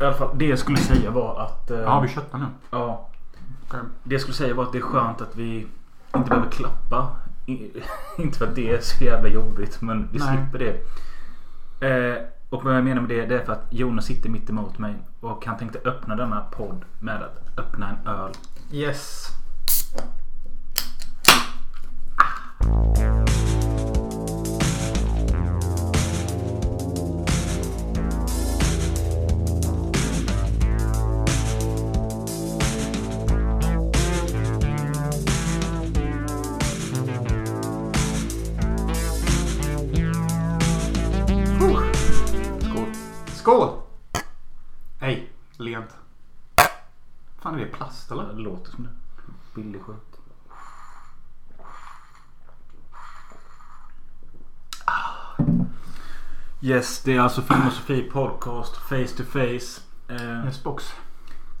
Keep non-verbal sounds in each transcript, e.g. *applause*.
I alla fall, det jag skulle säga var att... eh, Ja, vi köttar nu. ja, Okej. det jag skulle säga var att det är skönt att vi inte behöver klappa. *laughs* Inte för att det är så jävla jobbigt, men vi Nej. slipper det. Eh, och vad jag menar med det, det är för att Jonas sitter mitt emot mig och han tänkte öppna denna podd med att öppna en öl. Yes. Skål. Billig skit. Ah. Yes, det är alltså Film och Sofie podcast face to face. Eh, Yes box.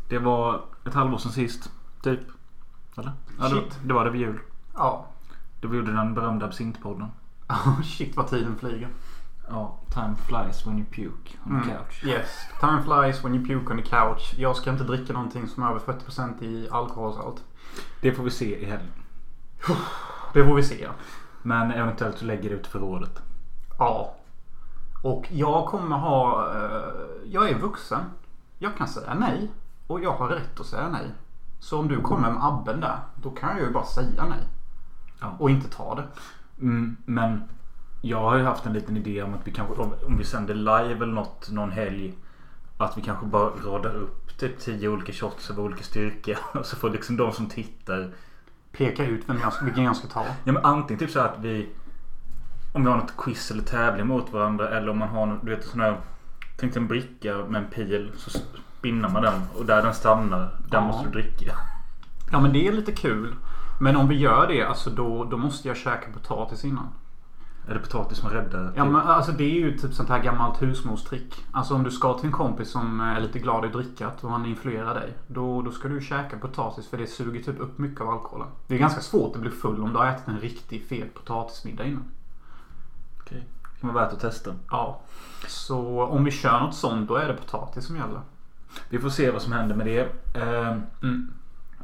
Det var ett halvår sedan sist. Typ. Eller? Ja, det, det var det vid jul. Ja. Då vi gjorde den berömda absintpodden. *laughs* Shit vad tiden flyger. Ja, time flies when you puke on the Mm. couch. Yes. Time flies when you puke on the couch. Jag ska inte dricka någonting som är över 40% i alkoholsalt. Det får vi se i helgen. Det får vi se. Men eventuellt så lägger det ut förrådet. Ja. Och jag kommer ha... Eh, jag är vuxen. Jag kan säga nej. Och jag har rätt att säga nej. Så om du kommer med abben där. Då kan jag ju bara säga nej. Ja. Och inte ta det. Mm, men jag har ju haft en liten idé om att vi kanske om, om vi sänder live eller något någon helg. Att vi kanske bara radar upp typ tio olika shots av olika styrka. *laughs* Och så får liksom de som tittar. Peka ut vem jag, vilken jag ska ta. Ja men antingen typ så att vi. Om vi har något quiz eller tävling mot varandra. Eller om man har du vet sån här. Tänk en bricka med en pil. Så spinnar man den. Och där den stannar. Där Ja. måste du dricka. Ja men det är lite kul. Men om vi gör det, alltså då, då måste jag käka potatis innan. Är det potatis som räddar? Ja men alltså det är ju typ sånt här gammalt husmorstrick. Alltså om du ska till en kompis som är lite glad i drickat och han influerar dig. Då, då ska du käka potatis för det suger typ upp mycket av alkoholen. Det är ganska svårt att bli full om du har ätit en riktig fet potatismiddag innan. Okej. Kan vara värt att testa. Ja. Så om vi kör något sånt då är det potatis som gäller. Vi får se vad som händer med det. Ehm, Mm.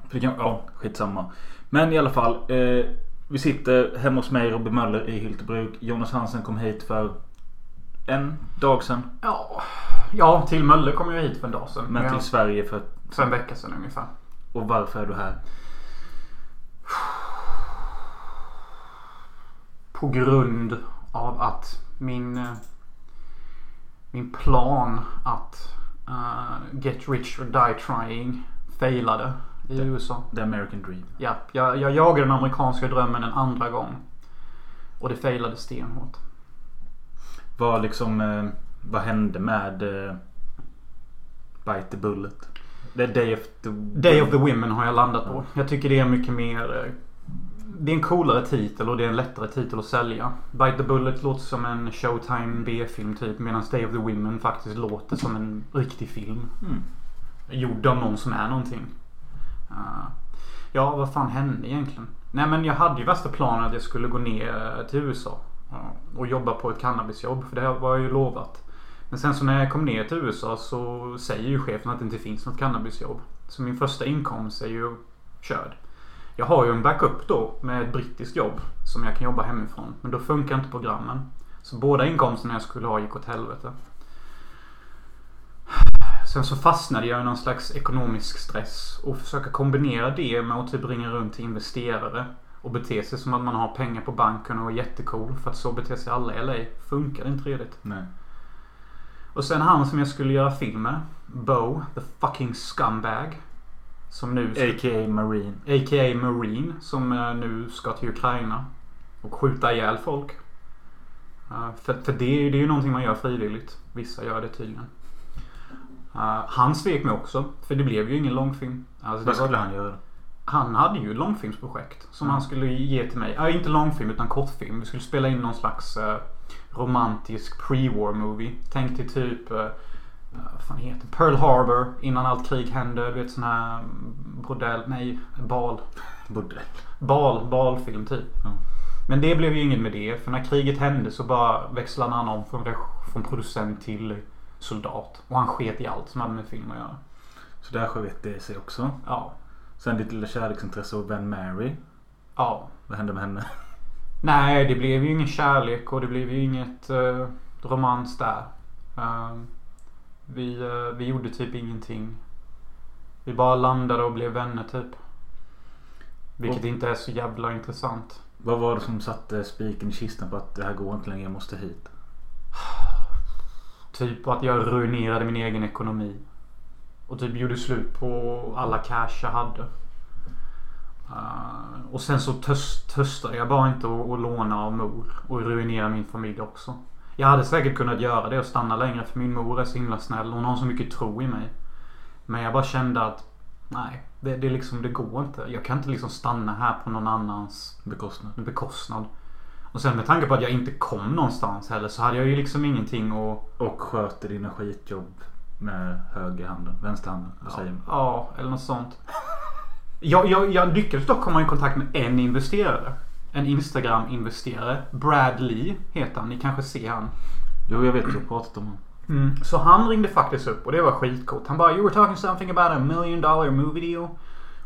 För det kan, ja, skitsamma. Men i alla fall. Eh, vi sitter hemma hos mig Robin Möller i Hyltebruk. Jonas Hansen kom hit för en dag sedan. Ja. Ja, till Mölle kom jag hit för en dag sedan. Men till Sverige för... För en vecka sedan ungefär. Och varför är du här? På grund av att min, eh, min plan att eh, get rich or die trying failade i Det- USA. The American Dream. Ja, jag, jag jagade den amerikanska drömmen en andra gång. Och det failade stenhårt. Vad liksom... Eh, vad hände med... Eh, Bite the Bullet? Är Day of the... Day of the Women har jag landat på. Jag tycker det är mycket mer... eh, Det är en coolare titel och det är en lättare titel att sälja. Bite the Bullet låter som en Showtime B-film typ. Medan Day of the Women faktiskt låter som en riktig film. Mm. Gjord av någon som är någonting. Ja, vad fan hände egentligen? Nej men jag hade ju värsta planen att jag skulle gå ner till USA. och jobba på ett cannabisjobb. För det var jag ju lovat. Men sen så när jag kom ner till USA så säger ju chefen att det inte finns något cannabisjobb. Så min första inkomst är ju körd. Jag har ju en backup då med ett brittiskt jobb som jag kan jobba hemifrån. Men då funkar inte programmen. Så båda inkomsterna jag skulle ha gick åt helvete. Sen så fastnade jag i någon slags ekonomisk stress och försöka kombinera det med att typ ringa runt till investerare och bete sig som att man har pengar på banken och är jättecool. För att så beter sig alla i LA. Funkar inte riktigt. Nej. Och sen han som jag skulle göra film med. Bo, the fucking scumbag. Som nu... A.k.a. Marine. A.k.a. Marine. Som eh, nu ska till Ukraina. Och skjuta ihjäl folk. Eh, för för det, det är ju någonting man gör frivilligt. Vissa gör det tydligen. Eh, han svek mig också. För det blev ju ingen långfilm. Alltså, det Vad var- skulle han göra? han hade ju långfilmsprojekt som Mm. han skulle ge till mig. Ja, inte långfilm utan kortfilm. Vi skulle spela in någon slags eh, romantisk pre-war movie. Tänk dig typ eh, vad fan heter Pearl Harbor innan allt krig hände. Du vet sån här bordell, nej bal. Borde. Bal, balfilm typ. Ja. Men det blev ju inget med det. För när kriget hände så bara växlade han om från, från producent till soldat. Och han sket i allt som hade med film att göra. Så där sket det sig också. Ja. Sen ditt lilla kärleksintresse och vän Mary. Ja. Vad hände med henne? Nej, det blev ju ingen kärlek och det blev ju inget uh, romans där. Uh, vi, uh, vi gjorde typ ingenting. Vi bara landade och blev vänner typ. Vilket Och- inte är så jävla intressant. Vad var det som satte spiken i kistan på att det här går inte längre, jag måste hit? *sighs* Typ att jag ruinerade min egen ekonomi. Och typ gjorde slut på alla cash jag hade. Uh, och sen så töst, töstade jag bara inte att låna av mor. Och ruinera min familj också. Jag hade säkert kunnat göra det och stanna längre för min mor är så himla snäll. Hon har så mycket tro i mig. Men jag bara kände att nej, det, det, liksom, det går inte. Jag kan inte liksom stanna här på någon annans Bekostnad. bekostnad. Och sen med tanke på att jag inte kom någonstans heller så hade jag ju liksom ingenting att Och sköter dina skitjobb med höger handen. Vänsterhanden. Vad säger man? Ja, eller något sånt. Jag, jag, jag lyckades dock komma i kontakt med en investerare. En Instagram-investerare. Brad Lee heter han. Ni kanske ser han. Jo, jag vet. Jag har pratat om honom. Mm. Så han ringde faktiskt upp och det var skitcoolt. Han bara You were talking something about a million dollar movie deal.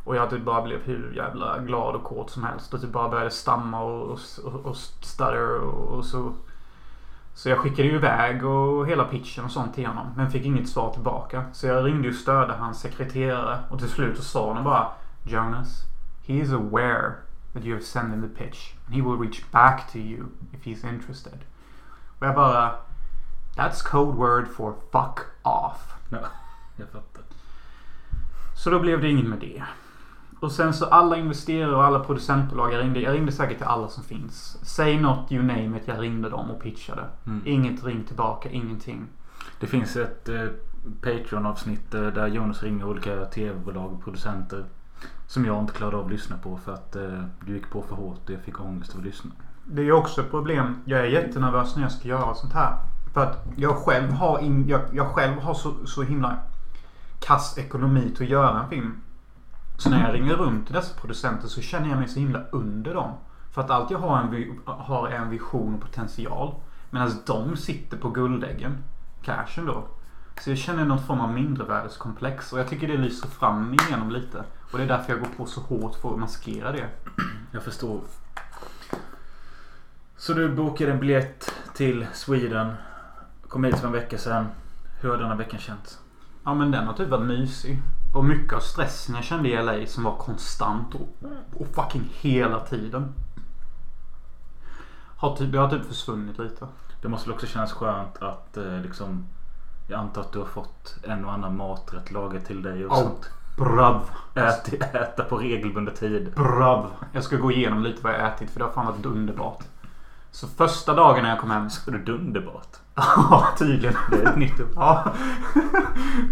Och jag typ bara blev hur jävla glad och kåt som helst. Och typ bara började stamma och, och, och stutter och, och så. Så jag skickade ju iväg och hela pitchen och sånt till honom. Men fick inget svar tillbaka. Så jag ringde och störde hans sekreterare. Och till slut så sa hon bara Jonas, he is aware that you have sent him the pitch. And he will reach back to you if he's interested. Och jag bara That's code word for fuck off. Ja, *laughs* jag fattar. Så då blev det inget med det. Och sen så alla investerare och alla producentbolag jag ringde. Jag ringde säkert till alla som finns. Säg något, you name it. Jag ringde dem och pitchade. Mm. Inget ring tillbaka, ingenting. Det finns ett eh, Patreon-avsnitt eh, där Jonas ringer olika tv-bolag och producenter. Som jag inte klarade av att lyssna på för att eh, du gick på för hårt och jag fick ångest av att lyssna. Det är också ett problem. Jag är jättenervös när jag ska göra sånt här. För att jag själv har, in, jag, jag själv har så, så himla kass ekonomi till att göra en film. Så när jag ringer runt till dessa producenter så känner jag mig så himla under dem. För att allt jag har, en, har är en vision och potential. Medan de sitter på guldäggen. Cashen då. Så jag känner någon form av mindrevärdeskomplex. Och jag tycker det lyser fram igenom lite. Och det är därför jag går på så hårt för att maskera det. *clears throat* Jag förstår. Så du bokade en biljett till Sweden. Kom hit för en vecka sedan. Hur har denna veckan känts? Ja men den har typ varit mysig. Och mycket av stressen jag kände i LA som var konstant och, och fucking hela tiden. Har typ, det har typ försvunnit lite. Det måste väl också kännas skönt att eh, liksom Jag antar att du har fått en och annan maträtt lagad till dig och Oh. sånt. Brav. Ät, äta på regelbunden tid. Brav. Jag ska gå igenom lite vad jag ätit för det har fan varit underbart. Så första dagen när jag kom hem. Så det är dunderbart. *laughs* Ja, tydligen. Det är ett nytt ord. Ja.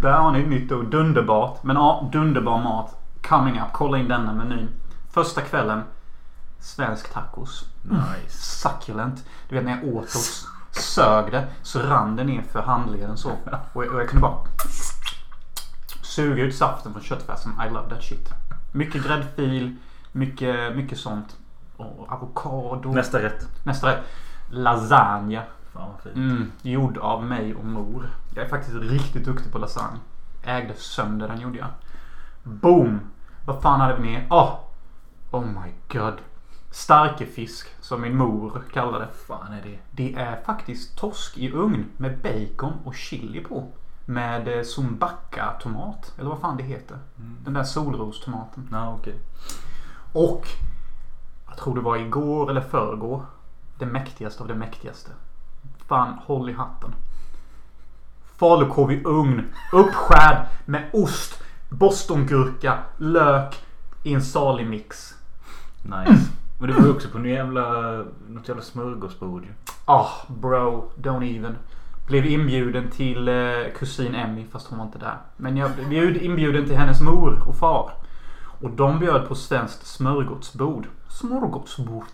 Där har ni ett nytt ord. Dunderbart. Men ja, dunderbar mat. Coming up. Kolla in denna menyn. Första kvällen. Svensk tacos. Nice. Succulent. Du vet när jag åt och sög det så rann det ner för handleden så. Och jag, och jag kunde bara suga ut saften från köttfärsen. I love that shit. Mycket gräddfil. Mycket, mycket sånt. Och avokado. Nästa rätt. Nästa är lasagne. Fan vad fint. Mm, gjord av mig och mor. Jag är faktiskt riktigt duktig på lasagne. Ägde sönder den gjorde jag. Boom! Vad fan hade vi mer? Oh! Oh my god. Starkefisk som min mor kallade det. fan är det? Det är faktiskt torsk i ugn med bacon och chili på. Med eh, zumbacca-tomat. Eller vad fan det heter. Den där solrostomaten. Ja, okej. Och tror det var igår eller förrgår. Det mäktigaste av det mäktigaste. Fan, håll i hatten. Falukorv i ugn. Uppskärd med ost, bostongurka, lök i en salig mix. Nice. Men du var ju också på något jävla, något jävla smörgåsbord ju. Ah, bro. Don't even. Blev inbjuden till eh, kusin Emmy fast hon var inte där. Men jag blev inbjuden till hennes mor och far. Och de bjöd på svenskt smörgåsbord. Smörgåsbord.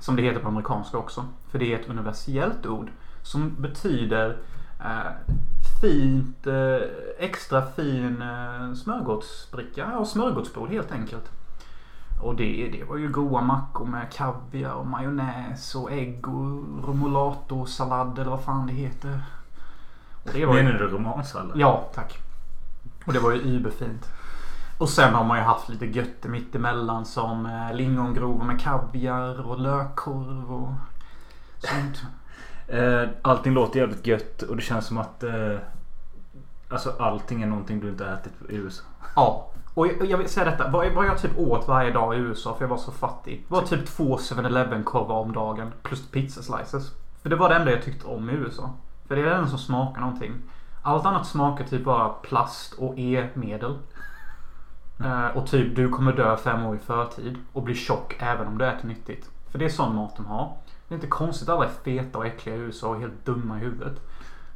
Som det heter på amerikanska också. För det är ett universellt ord. Som betyder eh, fint, eh, extra fin eh, smörgåsbricka. Ja, smörgåsbord helt enkelt. Och det, det var ju goda mackor med kaviar och majonnäs och ägg och remoulato-sallad eller vad fan det heter. Och det var ju... Menar du romansallad? Ja, tack. Och det var ju überfint. Och sen har man ju haft lite götte mittemellan som eh, lingongrova med kaviar och lökkorv och sånt. *laughs* Eh, allting låter jävligt gött och det känns som att eh, Alltså allting är någonting du inte ätit i USA. Ja. Och jag, jag vill säga detta. Vad, vad jag typ åt varje dag i USA för jag var så fattig. var typ två 7-Eleven korvar om dagen. Plus pizza slices. För det var det enda jag tyckte om i USA. För det är det enda som smakar någonting. Allt annat smakar typ bara plast och e-medel. Eh, och typ du kommer dö fem år i förtid. Och bli tjock även om du äter nyttigt. För det är sån mat de har. Det är inte konstigt att alla är feta och äckliga i USA och helt dumma i huvudet.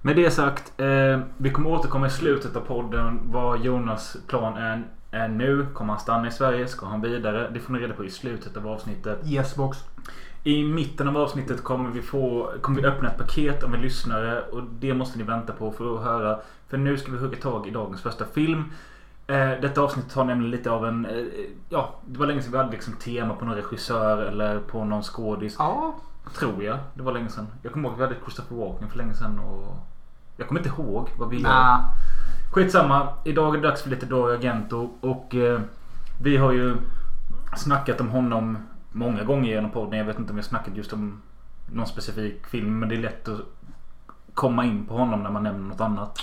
Med det sagt. Eh, vi kommer återkomma i slutet av podden vad Jonas plan är, är nu. Kommer han stanna i Sverige? Ska han vidare? Det får ni reda på i slutet av avsnittet. Yes box. I mitten av avsnittet kommer vi få kommer vi öppna ett paket av en lyssnare och det måste ni vänta på för att höra. För nu ska vi hugga tag i dagens första film. Eh, detta avsnitt har nämligen lite av en... Eh, ja, det var länge sedan vi hade liksom tema på någon regissör eller på någon skådis. Ja. Tror jag. Det var länge sedan. Jag kommer ihåg att vi hade Christopher Walken för länge sedan och... Jag kommer inte ihåg vad vi. Nah. Skitsamma. Idag är det dags för lite Dario Argento och eh, vi har ju snackat om honom många gånger genom podden. Jag vet inte om vi har snackat just om någon specifik film men det är lätt att komma in på honom när man nämner något annat.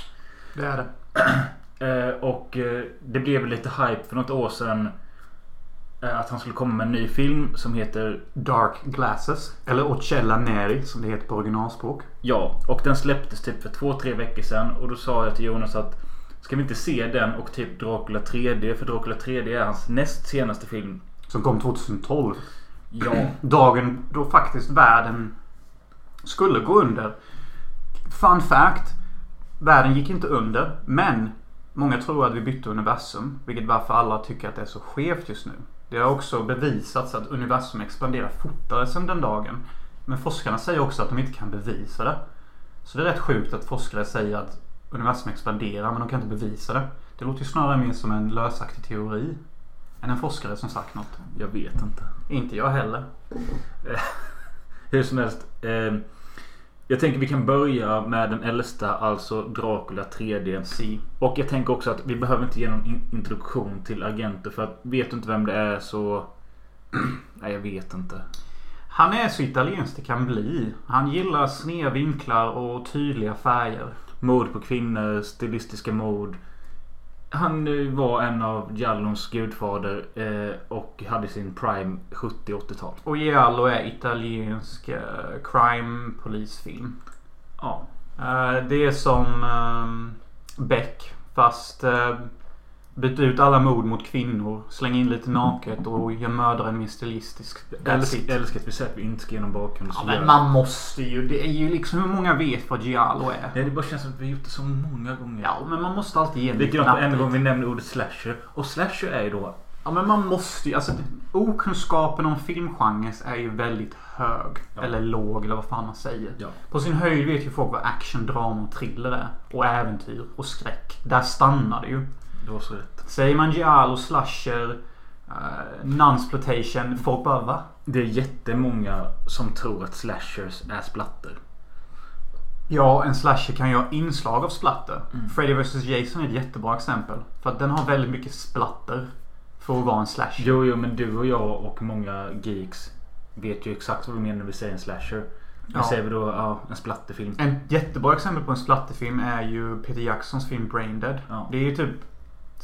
Det är det. *clears throat* Eh, och eh, det blev lite hype för något år sedan eh, att han skulle komma med en ny film som heter Dark Glasses. Eller Ocella Neri som det heter på originalspråk. Ja, och den släpptes typ för två, tre veckor sedan. Och då sa jag till Jonas att Ska vi inte se den och typ Dracula 3D? För Dracula 3D är hans näst senaste film. Som kom 2012. Ja. *clears throat* Dagen då faktiskt världen skulle gå under. Fun fact. Världen gick inte under. Men många tror att vi bytte universum. Vilket varför alla tycker att det är så skevt just nu. Det har också bevisats att universum expanderar fortare sedan den dagen. Men forskarna säger också att de inte kan bevisa det. Så det är rätt sjukt att forskare säger att universum expanderar men de kan inte bevisa det. Det låter ju snarare mer som en lösaktig teori. Än en forskare som sagt något. Jag vet inte. Inte jag heller. *laughs* Hur som helst. Eh, jag tänker vi kan börja med den äldsta, alltså Dracula 3D. Si. Och jag tänker också att vi behöver inte ge någon in- introduktion till Argento. För att vet du inte vem det är så... *clears throat* Nej, jag vet inte. Han är så italiensk det kan bli. Han gillar sneda vinklar och tydliga färger. Mord på kvinnor, stilistiska mord. Han var en av Giallons gudfader eh, och hade sin prime 70-80-tal. Och Giallo är italiensk eh, crime polisfilm. Ja. Eh, det är som ehm, Beck. Fast byt ut alla mord mot kvinnor. Släng in lite naket och gör mördaren mer stilistisk. Älskar, att vi säger att vi inte ska ge någon bakgrund. Ja, men man måste ju. Det är ju liksom hur många vet vad Giallo är. Nej, det bara känns som att vi gjort det så många gånger. Ja, men man måste alltid ge Likadant en gång vi nämner ordet slasher. Och slasher är ju då... Ja, men man måste ju. Alltså, okunskapen om filmgenres är ju väldigt hög. Ja. Eller låg, eller vad fan man säger. Ja. På sin höjd vet ju folk vad action, drama och thriller är. Och äventyr och skräck. Där stannar det ju. Det var så rätt. Säger man giallo, slasher, uh, nunsploitation. Folk bara va? Det är jättemånga som tror att slashers är splatter. Ja, en slasher kan ju ha inslag av splatter. Mm. Freddy vs Jason är ett jättebra exempel. För att den har väldigt mycket splatter. För att vara en slasher. Jo, jo, men du och jag och många geeks vet ju exakt vad vi menar när vi säger en slasher. Men Ja. säger vi då ja, en splatterfilm. En jättebra exempel på en splatterfilm är ju Peter Jacksons film Brain Dead. Ja. Det är ju typ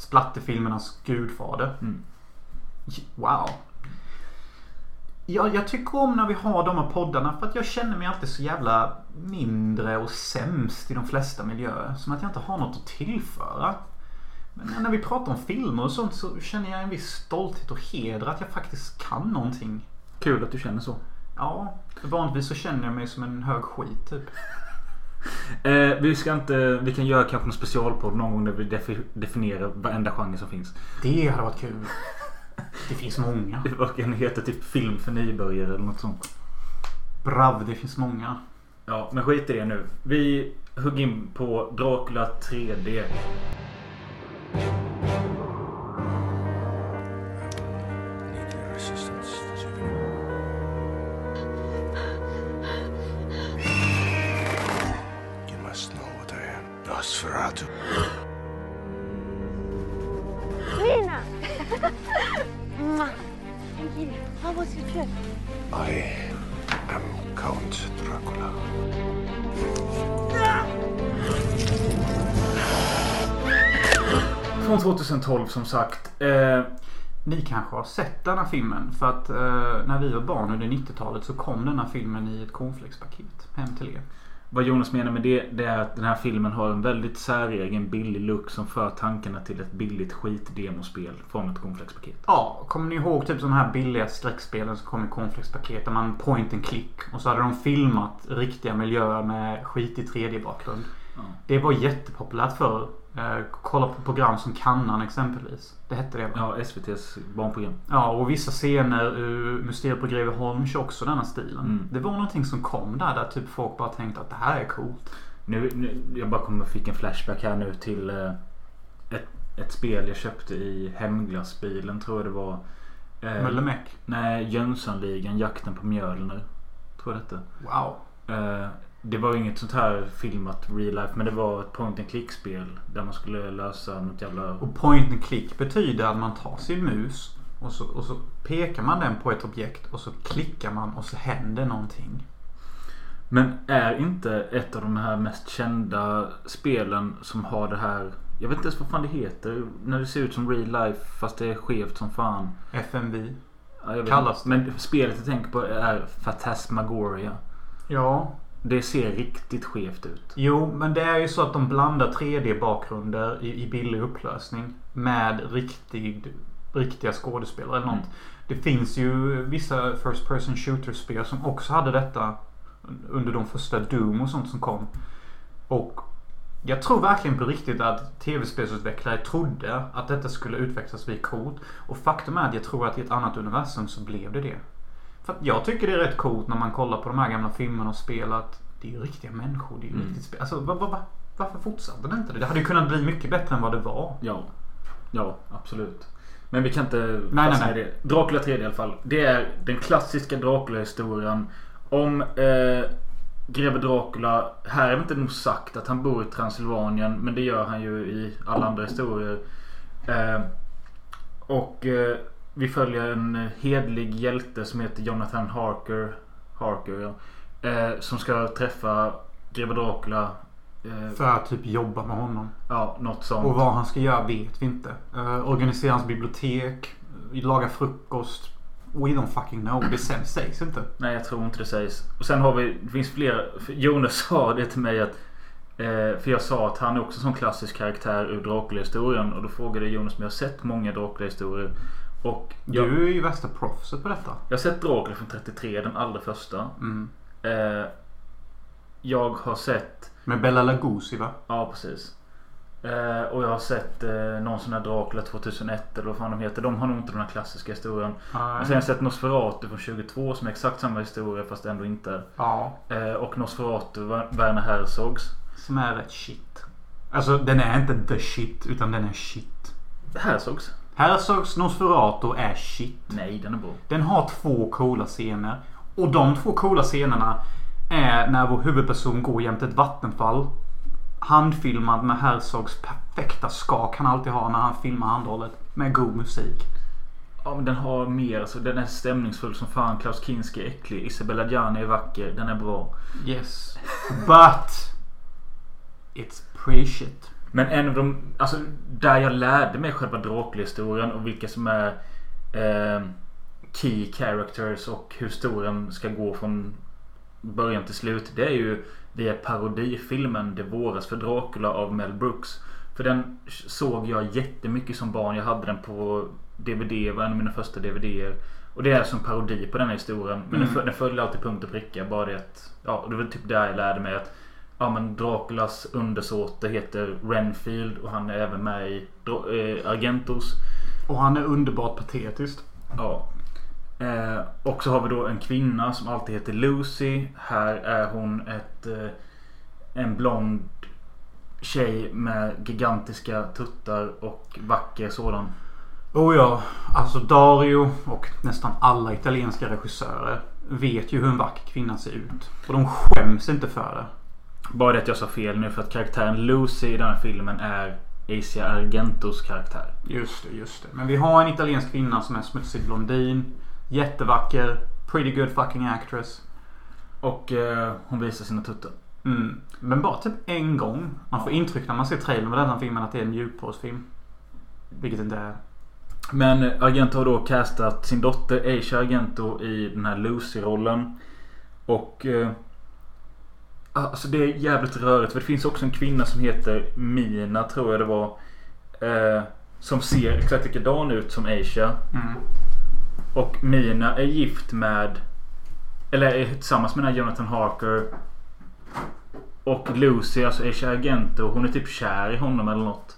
splatterfilmernas gudfader. Mm. Wow. Ja, jag tycker om när vi har de här poddarna för att jag känner mig alltid så jävla mindre och sämst i de flesta miljöer. Som att jag inte har något att tillföra. Men när vi pratar om filmer och sånt så känner jag en viss stolthet och heder att jag faktiskt kan någonting. Kul att du känner så. Ja, vanligtvis så känner jag mig som en hög skit typ. *laughs* Eh, vi ska inte... Vi kan göra kanske en specialpodd någon gång där vi defi- definierar varenda genre som finns. Det hade varit kul. Det finns många. Vad kan heta? Typ film för nybörjare eller något sånt. Brav, det finns många. Ja, men skit i det nu. Vi hugger in på Dracula 3D. Nosferatu. Lena! Thank you. How was your trip? I am Count Dracula. Från 2012 som sagt. Eh, ni kanske har sett den här filmen för att eh, när vi var barn under 90-talet så kom den här filmen i ett cornflakespaket hem till er vad Jonas menar med det, det är att den här filmen har en väldigt säregen billig look som för tankarna till ett billigt skitdemospel från ett cornflakespaket. Ja, kommer ni ihåg typ de här billiga skräckspelen som kom i cornflakespaket där man point and click och så hade de filmat riktiga miljöer med skitig 3D-bakgrund. Ja. Det var jättepopulärt förr. Eh, kolla på program som Kannan exempelvis. Det hette det va? Ja, SVTs barnprogram. Ja, och vissa scener ur Mysteriet på Greveholm kör också denna stilen. Mm. Det var någonting som kom där, där typ folk bara tänkte att det här är coolt. Nu, nu, jag bara kommer fick en flashback här nu till eh, ett, ett spel jag köpte i hemglassbilen tror jag det var. Eh, Mölle Meck. Nej, Jönssonligan, Jakten på Mjölner. Tror jag det hette. Wow. Eh, det var inget sånt här filmat real life men det var ett point and click spel. Där man skulle lösa något jävla... Och point and click betyder att man tar sin mus och så, och så pekar man den på ett objekt och så klickar man och så händer någonting. Men är inte ett av de här mest kända spelen som har det här... Jag vet inte ens vad fan det heter. När det ser ut som real life fast det är skevt som fan. FMV. Ja, Kallas inte. Men spelet jag tänker på är Phantasmagoria. Ja. Det ser riktigt skevt ut. Jo, men det är ju så att de blandar 3D-bakgrunder i, i billig upplösning med riktig, riktiga skådespelare eller något. Mm. Det finns ju vissa First Person Shooter-spel som också hade detta under de första Doom och sånt som kom. Och jag tror verkligen på riktigt att tv-spelsutvecklare trodde att detta skulle utvecklas bli coolt. Och faktum är att jag tror att i ett annat universum så blev det det. För jag tycker det är rätt coolt när man kollar på de här gamla filmerna och spel att det är ju riktiga människor. Det är ju Mm. riktigt spel. Alltså va, va, va, varför fortsatte det inte det? Hade ju kunnat bli mycket bättre än vad det var. Ja. Ja, absolut. Men vi kan inte nej, fastna i nej. det. Dracula 3 i alla fall. Det är den klassiska Dracula-historien. Om eh, greve Dracula. Här är det inte nog sagt att han bor i Transylvanien. Men det gör han ju i alla andra historier. Eh, och eh, vi följer en eh, hedlig hjälte som heter Jonathan Harker. Harker ja. Eh, som ska träffa greve Dracula. Eh, För att typ jobba med honom. ja, något sånt. Och vad han ska göra vet vi inte. Uh, organisera hans bibliotek. eh, Laga frukost. We don't fucking know. Det sägs inte. Nej, jag tror inte det sägs. Och sen har vi, det finns flera. Jonas *laughs* sa det till mig att eh, För jag sa att han är också en sån klassisk karaktär ur Dracula-historien. Och då frågade Jonas om jag har sett många Dracula-historier. Och jag, Du är ju värsta proffset på detta. jag har sett Dracula från 33, den allra första. Mm. Eh, jag har sett Med Bella Lugosi va? Ja, precis. Eh, och jag har sett eh, någon sån här Dracula 2001 eller vad fan de heter. De har nog inte den här klassiska historien. Och sen har jag sett Nosferatu från 22 som är exakt samma historia fast ändå inte. Ja. Eh, och Nosferatu, Werner Herzogs. Som är rätt shit. Alltså den är inte the shit utan den är shit. Herzogs? Herzogs Nosferatu är shit. Nej, den är bra. Den har två coola scener. Och de två coola scenerna är när vår huvudperson går jämte ett vattenfall. Handfilmad med Herzogs perfekta skak han alltid har när han filmar handhållet. Med god musik. Ja, men den har mer. Alltså, den är stämningsfull som fan. Klaus Kinski är äcklig. Isabella Gianni är vacker. Den är bra. Yes. But It's pretty shit. Men en av de, alltså där jag lärde mig själva Dracula-historien och vilka som är eh, key characters och hur historien ska gå från början till slut. Det är ju via parodifilmen Det våras för Dracula av Mel Brooks. För den såg jag jättemycket som barn. Jag hade den på DVD, var en av mina första DVDer. Och det är som parodi på den här historien. Men Mm. den följde alltid punkt och pricka. Bara det att, ja, det var typ där jag lärde mig att Ja men Draculas undersåte heter Renfield och han är även med i eh, Argentos. Och han är underbart patetisk. Ja. Eh, och så har vi då en kvinna som alltid heter Lucy. Här är hon ett eh, en blond tjej med gigantiska tuttar och vacker sådan. Oh ja, alltså Dario och nästan alla italienska regissörer vet ju hur en vacker kvinna ser ut. Och de skäms inte för det. Bara det att jag sa fel nu för att karaktären Lucy i den här filmen är Asia Argentos karaktär. Just det, just det. Men vi har en italiensk kvinna som är smutsig blondin. Jättevacker. Pretty good fucking actress. Och eh, hon visar sina tuttar. Mm. Men bara typ en gång. Man får intryck när man ser trailern med denna filmen att det är en djupporrsfilm. Vilket inte är. Men Argento har då castat sin dotter Aisha Argento i den här Lucy-rollen. Och... Eh, alltså det är jävligt rörigt. För det finns också en kvinna som heter Mina, tror jag det var. Eh, som ser exakt likadan ut som Aisha. Mm. Och Mina är gift med... Eller är tillsammans med den här Jonathan Harker. Och Lucy, alltså Aisha Argento, hon är typ kär i honom eller något.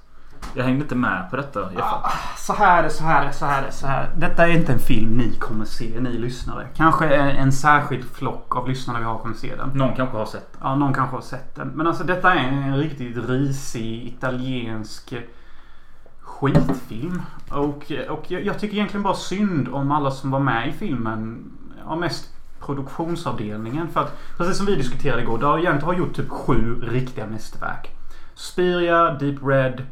Jag hängde inte med på detta. Fatt- Så här är så här är så här är så här. Detta är inte en film ni kommer se, ni lyssnare. Kanske en, särskild flock av lyssnare vi har kommer se den. Någon kanske har sett den. Ja, någon kanske har sett den. Men alltså detta är en riktigt risig italiensk skitfilm. Och, och jag, jag tycker egentligen bara synd om alla som var med i filmen. Ja, mest produktionsavdelningen. För att precis som vi diskuterade igår. Dargento har gjort typ sju riktiga mästerverk. Spiria, Deep Red.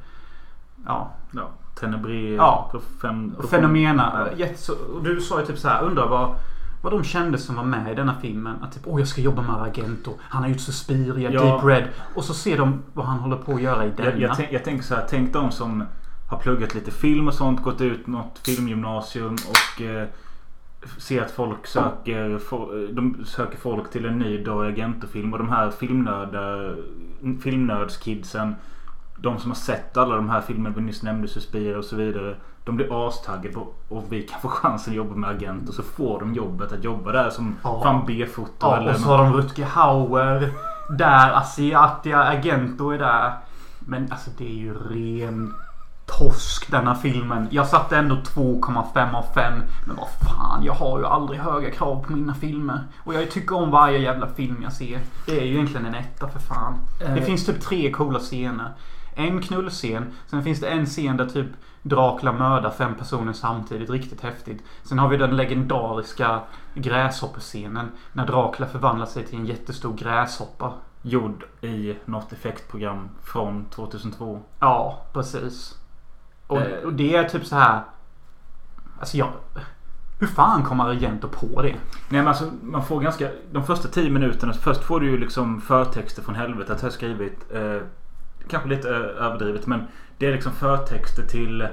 Ja, Ja. Tenebre. Ja. Fem, Fenomena. Ja. Jätte- så- och Du sa ju typ så här, undrar vad, vad de kände som var med i denna filmen. Att typ, åh jag ska jobba med Argento. Han har gjort Suspiria, Ja. Deep Red. Och så ser de vad han håller på att göra i denna. Jag, jag, tänk, jag tänker så här. Tänk de som har pluggat lite film och sånt. Gått ut något filmgymnasium och eh, ser att folk söker, fo- de söker folk till en ny Dario Argento-film. Och de här filmnördskidsen. De som har sett alla de här filmerna vi nyss nämnde, Suspiria och så vidare. De blir astaggade på och vi kan få chansen att jobba med Argento. Så får de jobbet att jobba där som Ja. fan B-foto Ja, eller och så har de Rutger Hauer. Där, Asiatia Argento är där. Men alltså det är ju ren torsk denna filmen. Jag satte ändå 2,5 av 5. Men vad fan, jag har ju aldrig höga krav på mina filmer. Och jag tycker om varje jävla film jag ser. Det är ju egentligen en etta för fan. Det Eh. finns typ tre coola scener. En knullscen. Sen finns det en scen där typ Dracula mördar fem personer samtidigt. Riktigt häftigt. Sen har vi den legendariska gräshoppescenen. När Dracula förvandlar sig till en jättestor gräshoppa. Gjord i något effektprogram från 2002. Ja, precis. Och, Eh. och det är typ så här. Alltså jag... Hur fan kommer Argento på det? Nej men alltså man får ganska... De första 10 minuterna. Först får du ju liksom förtexter från helvetet har jag skrivit. Eh, kanske lite eh, överdrivet men det är liksom förtexter till...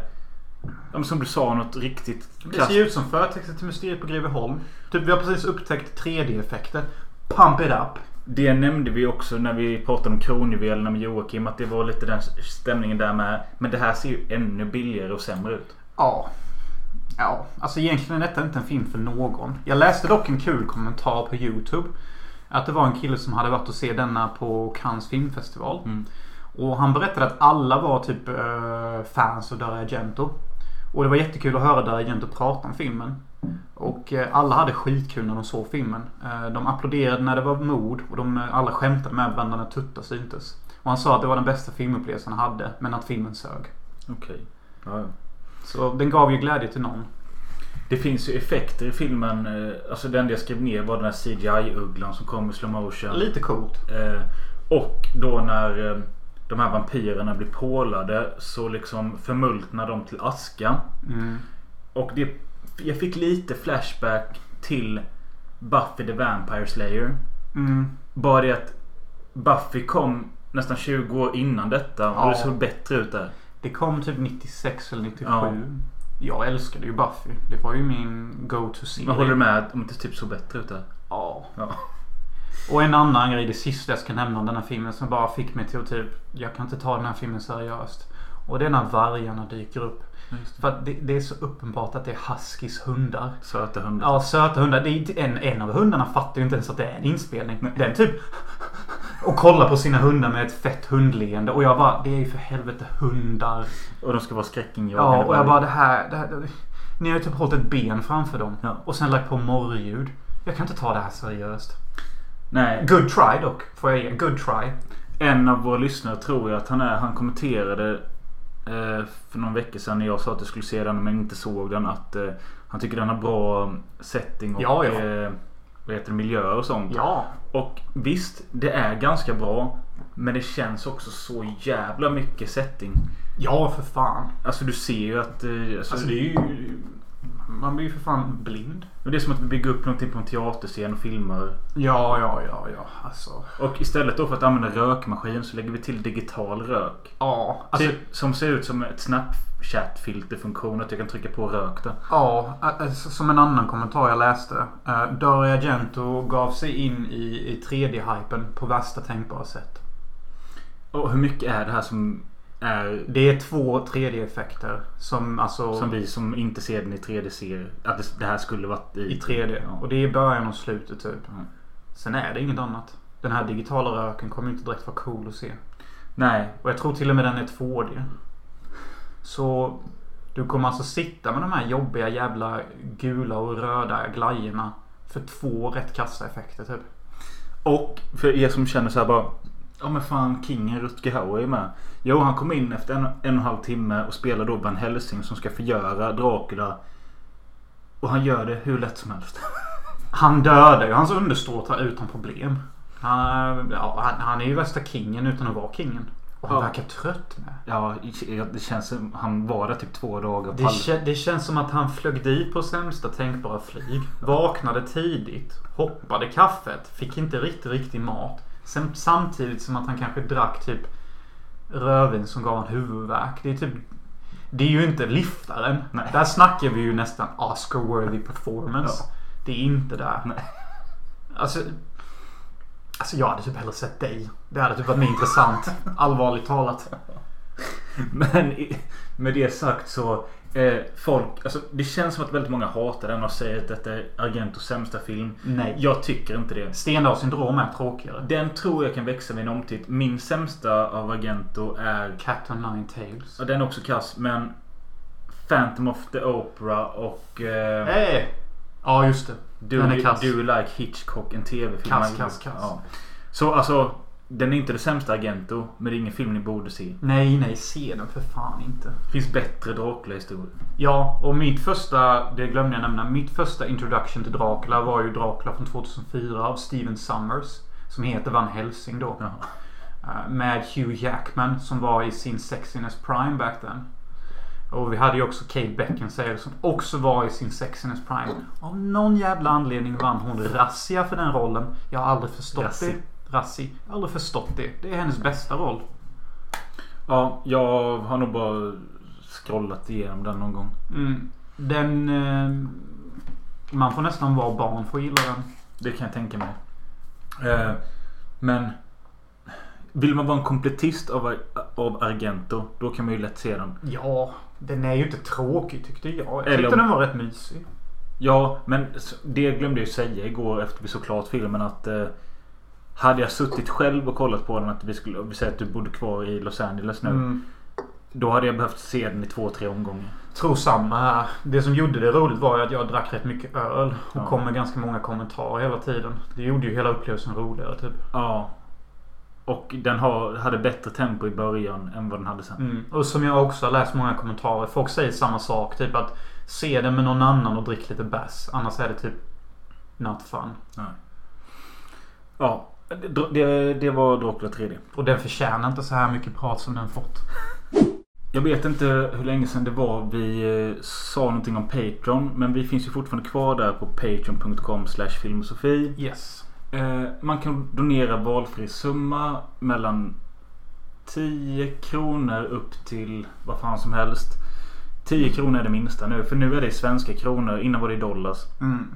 Ja, som du sa något riktigt Det ser ju ut som förtexter till Mysteriet på Greveholm. Typ vi har precis upptäckt 3D-effekter. Pump it up. Det nämnde vi också när vi pratade om kronjuvelerna med Joakim. Att det var lite den stämningen där med. Men det här ser ju ännu billigare och sämre ut. Ja. Ja, alltså egentligen är detta inte en film för någon. Jag läste dock en kul kommentar på YouTube. Att det var en kille som hade varit och se denna på Cannes filmfestival. Mm. Och han berättade att alla var typ eh, fans av Dario Argento. Och det var jättekul att höra Dario Argento prata om filmen. Och eh, alla hade skitkul när de såg filmen. Eh, de applåderade när det var mord och de alla skämtade med varandra när tuttar syntes. Och han sa att det var den bästa filmupplevelsen han hade, men att filmen sög. Okej. Ja, ja. Så den gav ju glädje till någon. Det finns ju effekter i filmen. Alltså den jag skrev ner var den här CGI-ugglan som kom i slow motion. Lite coolt. Och då när de här vampyrerna blir pålade så liksom förmultnar de till aska. Mm. Och det, jag fick lite flashback till Buffy the Vampire Slayer. Mm. Bara det att Buffy kom nästan 20 år innan detta och Ja. det såg bättre ut där. Det kom typ 96 eller 97. Ja. Jag älskade ju Buffy. Det var ju min go-to-serie. Men håller du med om det typ såg bättre ut där? Ja. Ja. Och en annan grej, det sista jag ska nämna om den här filmen som bara fick mig till att typ Jag kan inte ta den här filmen seriöst. Och det är när vargarna dyker upp. För att det, det är så uppenbart att det är Huskys hundar. Söta hundar. Ja, söta hundar. Det är en, en av hundarna fattar ju inte ens att det är en inspelning. Den typ och kollar på sina hundar med ett fett hundleende. Och jag bara, det är ju för helvete hundar. Och de ska vara skräckinjagande. Ja, och jag bara det här, det här det, Ni har ju typ hållit ett ben framför dem. Ja. Och sen lagt på morrljud. Jag kan inte ta det här seriöst. Nej. Good try dock, får jag ge. Good try. En av våra lyssnare tror jag att han är. Han kommenterade eh, för någon vecka sedan när jag sa att jag skulle se den men inte såg den. Att eh, han tycker den har bra setting och Ja, ja. Eh, vad heter det, miljöer och sånt. Ja. Och visst, det är ganska bra. Men det känns också så jävla mycket setting. Ja, för fan. Alltså du ser ju att... Eh, alltså, Alltså det är ju... Man blir ju för fan blind. Det är som att vi bygger upp någonting på en teaterscen och filmar. Ja, ja, ja, ja. Alltså. Och istället då för att använda rökmaskin så lägger vi till digital rök. Ja, alltså. Typ, som ser ut som ett Snapchat-filterfunktion. Att jag kan trycka på rök där. Ja, alltså, som en annan kommentar jag läste. Uh, Dario Argento gav sig in i, i 3D-hypen på värsta tänkbara sätt. Och hur mycket är det här som. Det är två 3D-effekter som alltså... Som vi som inte ser den i 3D ser. Att det, här skulle varit i, I 3D. Ja. Och det är början och slutet typ. Mm. Sen är det inget annat. Den här digitala röken kommer inte direkt vara cool att se. Nej. Och jag tror till och med den är 2D. Så du kommer alltså sitta med de här jobbiga jävla gula och röda glajjorna för två rätt kassa effekter typ. Och för er som känner så här bara. Ja men fan Kingen Rutger Hauer är med. Jo han kom in efter en, en och en halv timme och spelar då Van Helsing som ska förgöra Dracula. Och han gör det hur lätt som helst. *laughs* Han dödar ju hans underståtar utan problem. Han, ja, han, han är ju värsta kingen utan att vara kingen. Och han Ja. verkar trött med. Ja det känns som han var där typ två dagar. Det, kä- det känns som att han flög dit på sämsta tänkbara flyg. Vaknade tidigt. Hoppade kaffet. Fick inte riktigt, riktig mat. Sen, samtidigt som att han kanske drack typ rödvin som gav en huvudvärk. Det är typ Det är ju inte liftaren. Nej. Där snackar vi ju nästan Oscar-worthy performance. Ja. Det är inte där. Nej. Alltså Alltså jag hade typ hellre sett dig. Det hade typ varit mer intressant. *laughs* Allvarligt talat. Men med det sagt så. Eh, folk, alltså, det känns som att väldigt många hatar den och säger att detta är Argentos sämsta film. Nej. Jag tycker inte det. Stendals syndrom är tråkigare. Den tror jag kan växa vid en omtitt. Min sämsta av Argento är... Cat on Nine Tails. Ja, den är också kass men... Phantom of the Opera och... Eh, Eh. Ja just det. do, den är kass. do you like Hitchcock? En tv-film. Kass, kass, kass. Ja. Så alltså... Den är inte det sämsta Argento. Men det är ingen film ni borde se. Nej nej se den för fan inte. Det finns bättre Dracula-historier. Ja och mitt första, det glömde jag nämna. Mitt första introduction till Dracula var ju Dracula från 2004 av Steven Summers. Som heter Van Helsing då. Ja. Eh, Med Hugh Jackman som var i sin sexiness prime back then. Och vi hade ju också Kate Beckinsale som också var i sin sexiness prime. Av någon jävla anledning vann hon Razzia för den rollen. Jag har aldrig förstått Razzie. det. Razzie. Jag har aldrig förstått det. Det är hennes bästa roll. Ja, jag har nog bara scrollat igenom den någon gång. Mm. Den... Eh, man får nästan vara barn för att gilla den. Det kan jag tänka mig. Eh, men... Vill man vara en kompletist av, av Argento, då kan man ju lätt se den. Ja, den är ju inte tråkig tyckte jag. Jag Eller tyckte om- den var rätt mysig. Ja, men det glömde jag ju säga igår efter vi såg klart filmen att... Eh, hade jag suttit själv och kollat på den att vi skulle... Vi säger att du bodde kvar i Los Angeles nu. Mm. Då hade jag behövt se den i två, tre omgångar. Tror samma här. Det som gjorde det roligt var ju att jag drack rätt mycket öl. Och Ja. kom med ganska många kommentarer hela tiden. Det gjorde ju hela upplevelsen roligare typ. Ja. Och den har, hade bättre tempo i början än vad den hade sen. Mm. Och som jag också har läst många kommentarer. Folk säger samma sak. Typ att se den med någon annan och drick lite bärs. Annars är det typ not fun. Ja. Det, det, det var Dracula 3D. Och den förtjänar inte så här mycket prat som den fått. Jag vet inte hur länge sedan det var vi eh, sa någonting om Patreon. Men vi finns ju fortfarande kvar där på patreon.com filmosofi. Yes. Eh, man kan donera valfri summa mellan 10 kronor upp till vad fan som helst. 10 kronor är det minsta nu. För nu är det i svenska kronor. Innan var det i dollars. Mm.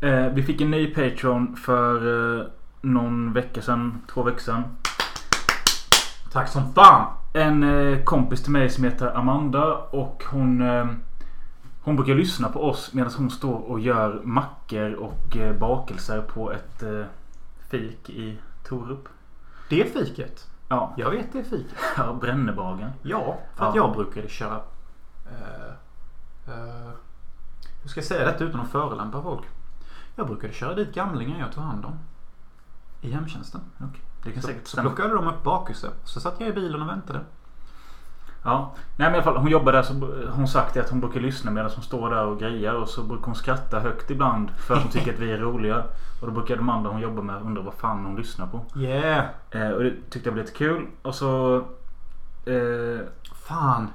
Eh, vi fick en ny Patreon för någon vecka sedan. Två veckor sedan. Tack som fan! En eh, kompis till mig som heter Amanda och hon eh, Hon brukar lyssna på oss medan hon står och gör mackor och eh, bakelser på ett eh, fik i Torup. Det är fiket. Ja, Jag vet det fiket. *laughs* ja Brännebagen. Ja, för att Ja. jag brukade köra... Uh, uh, hur ska jag säga detta utan att förolämpa folk? Jag brukade köra dit gamlingar jag tog hand om. I hemtjänsten. Okej, Det kan Så, säkert så stämma. plockade de upp bakelser. Så satt jag i bilen och väntade. Ja. Nej men i alla fall hon jobbar där så hon sagt att hon brukar lyssna medan hon står där och grejar och så brukar hon skratta högt ibland för att hon tycker att vi är roliga. Och då brukar de andra hon jobbar med undra vad fan hon lyssnar på. Yeah! Eh, och det tyckte jag var lite kul. Och så... Eh, Fan.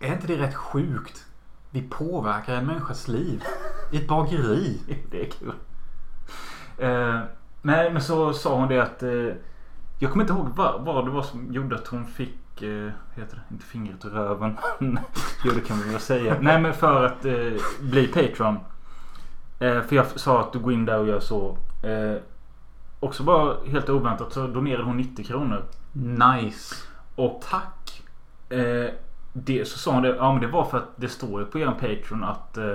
Är inte det rätt sjukt? Vi påverkar en människas liv. I ett bageri. *laughs* Det är kul. Eh, nej men så sa hon det att. Eh, jag kommer inte ihåg vad, vad det var som gjorde att hon fick. Eh, heter det? Inte fingret i röven. *laughs* jo det kan vi väl säga. Nej men för att eh, bli Patreon. Eh, för jag sa att du går in där och gör så. Eh, också bara helt oväntat så donerade hon 90 kronor. Nice. Och Tack. Eh, det, så sa hon det. Ja men det var för att det står ju på er Patreon att eh,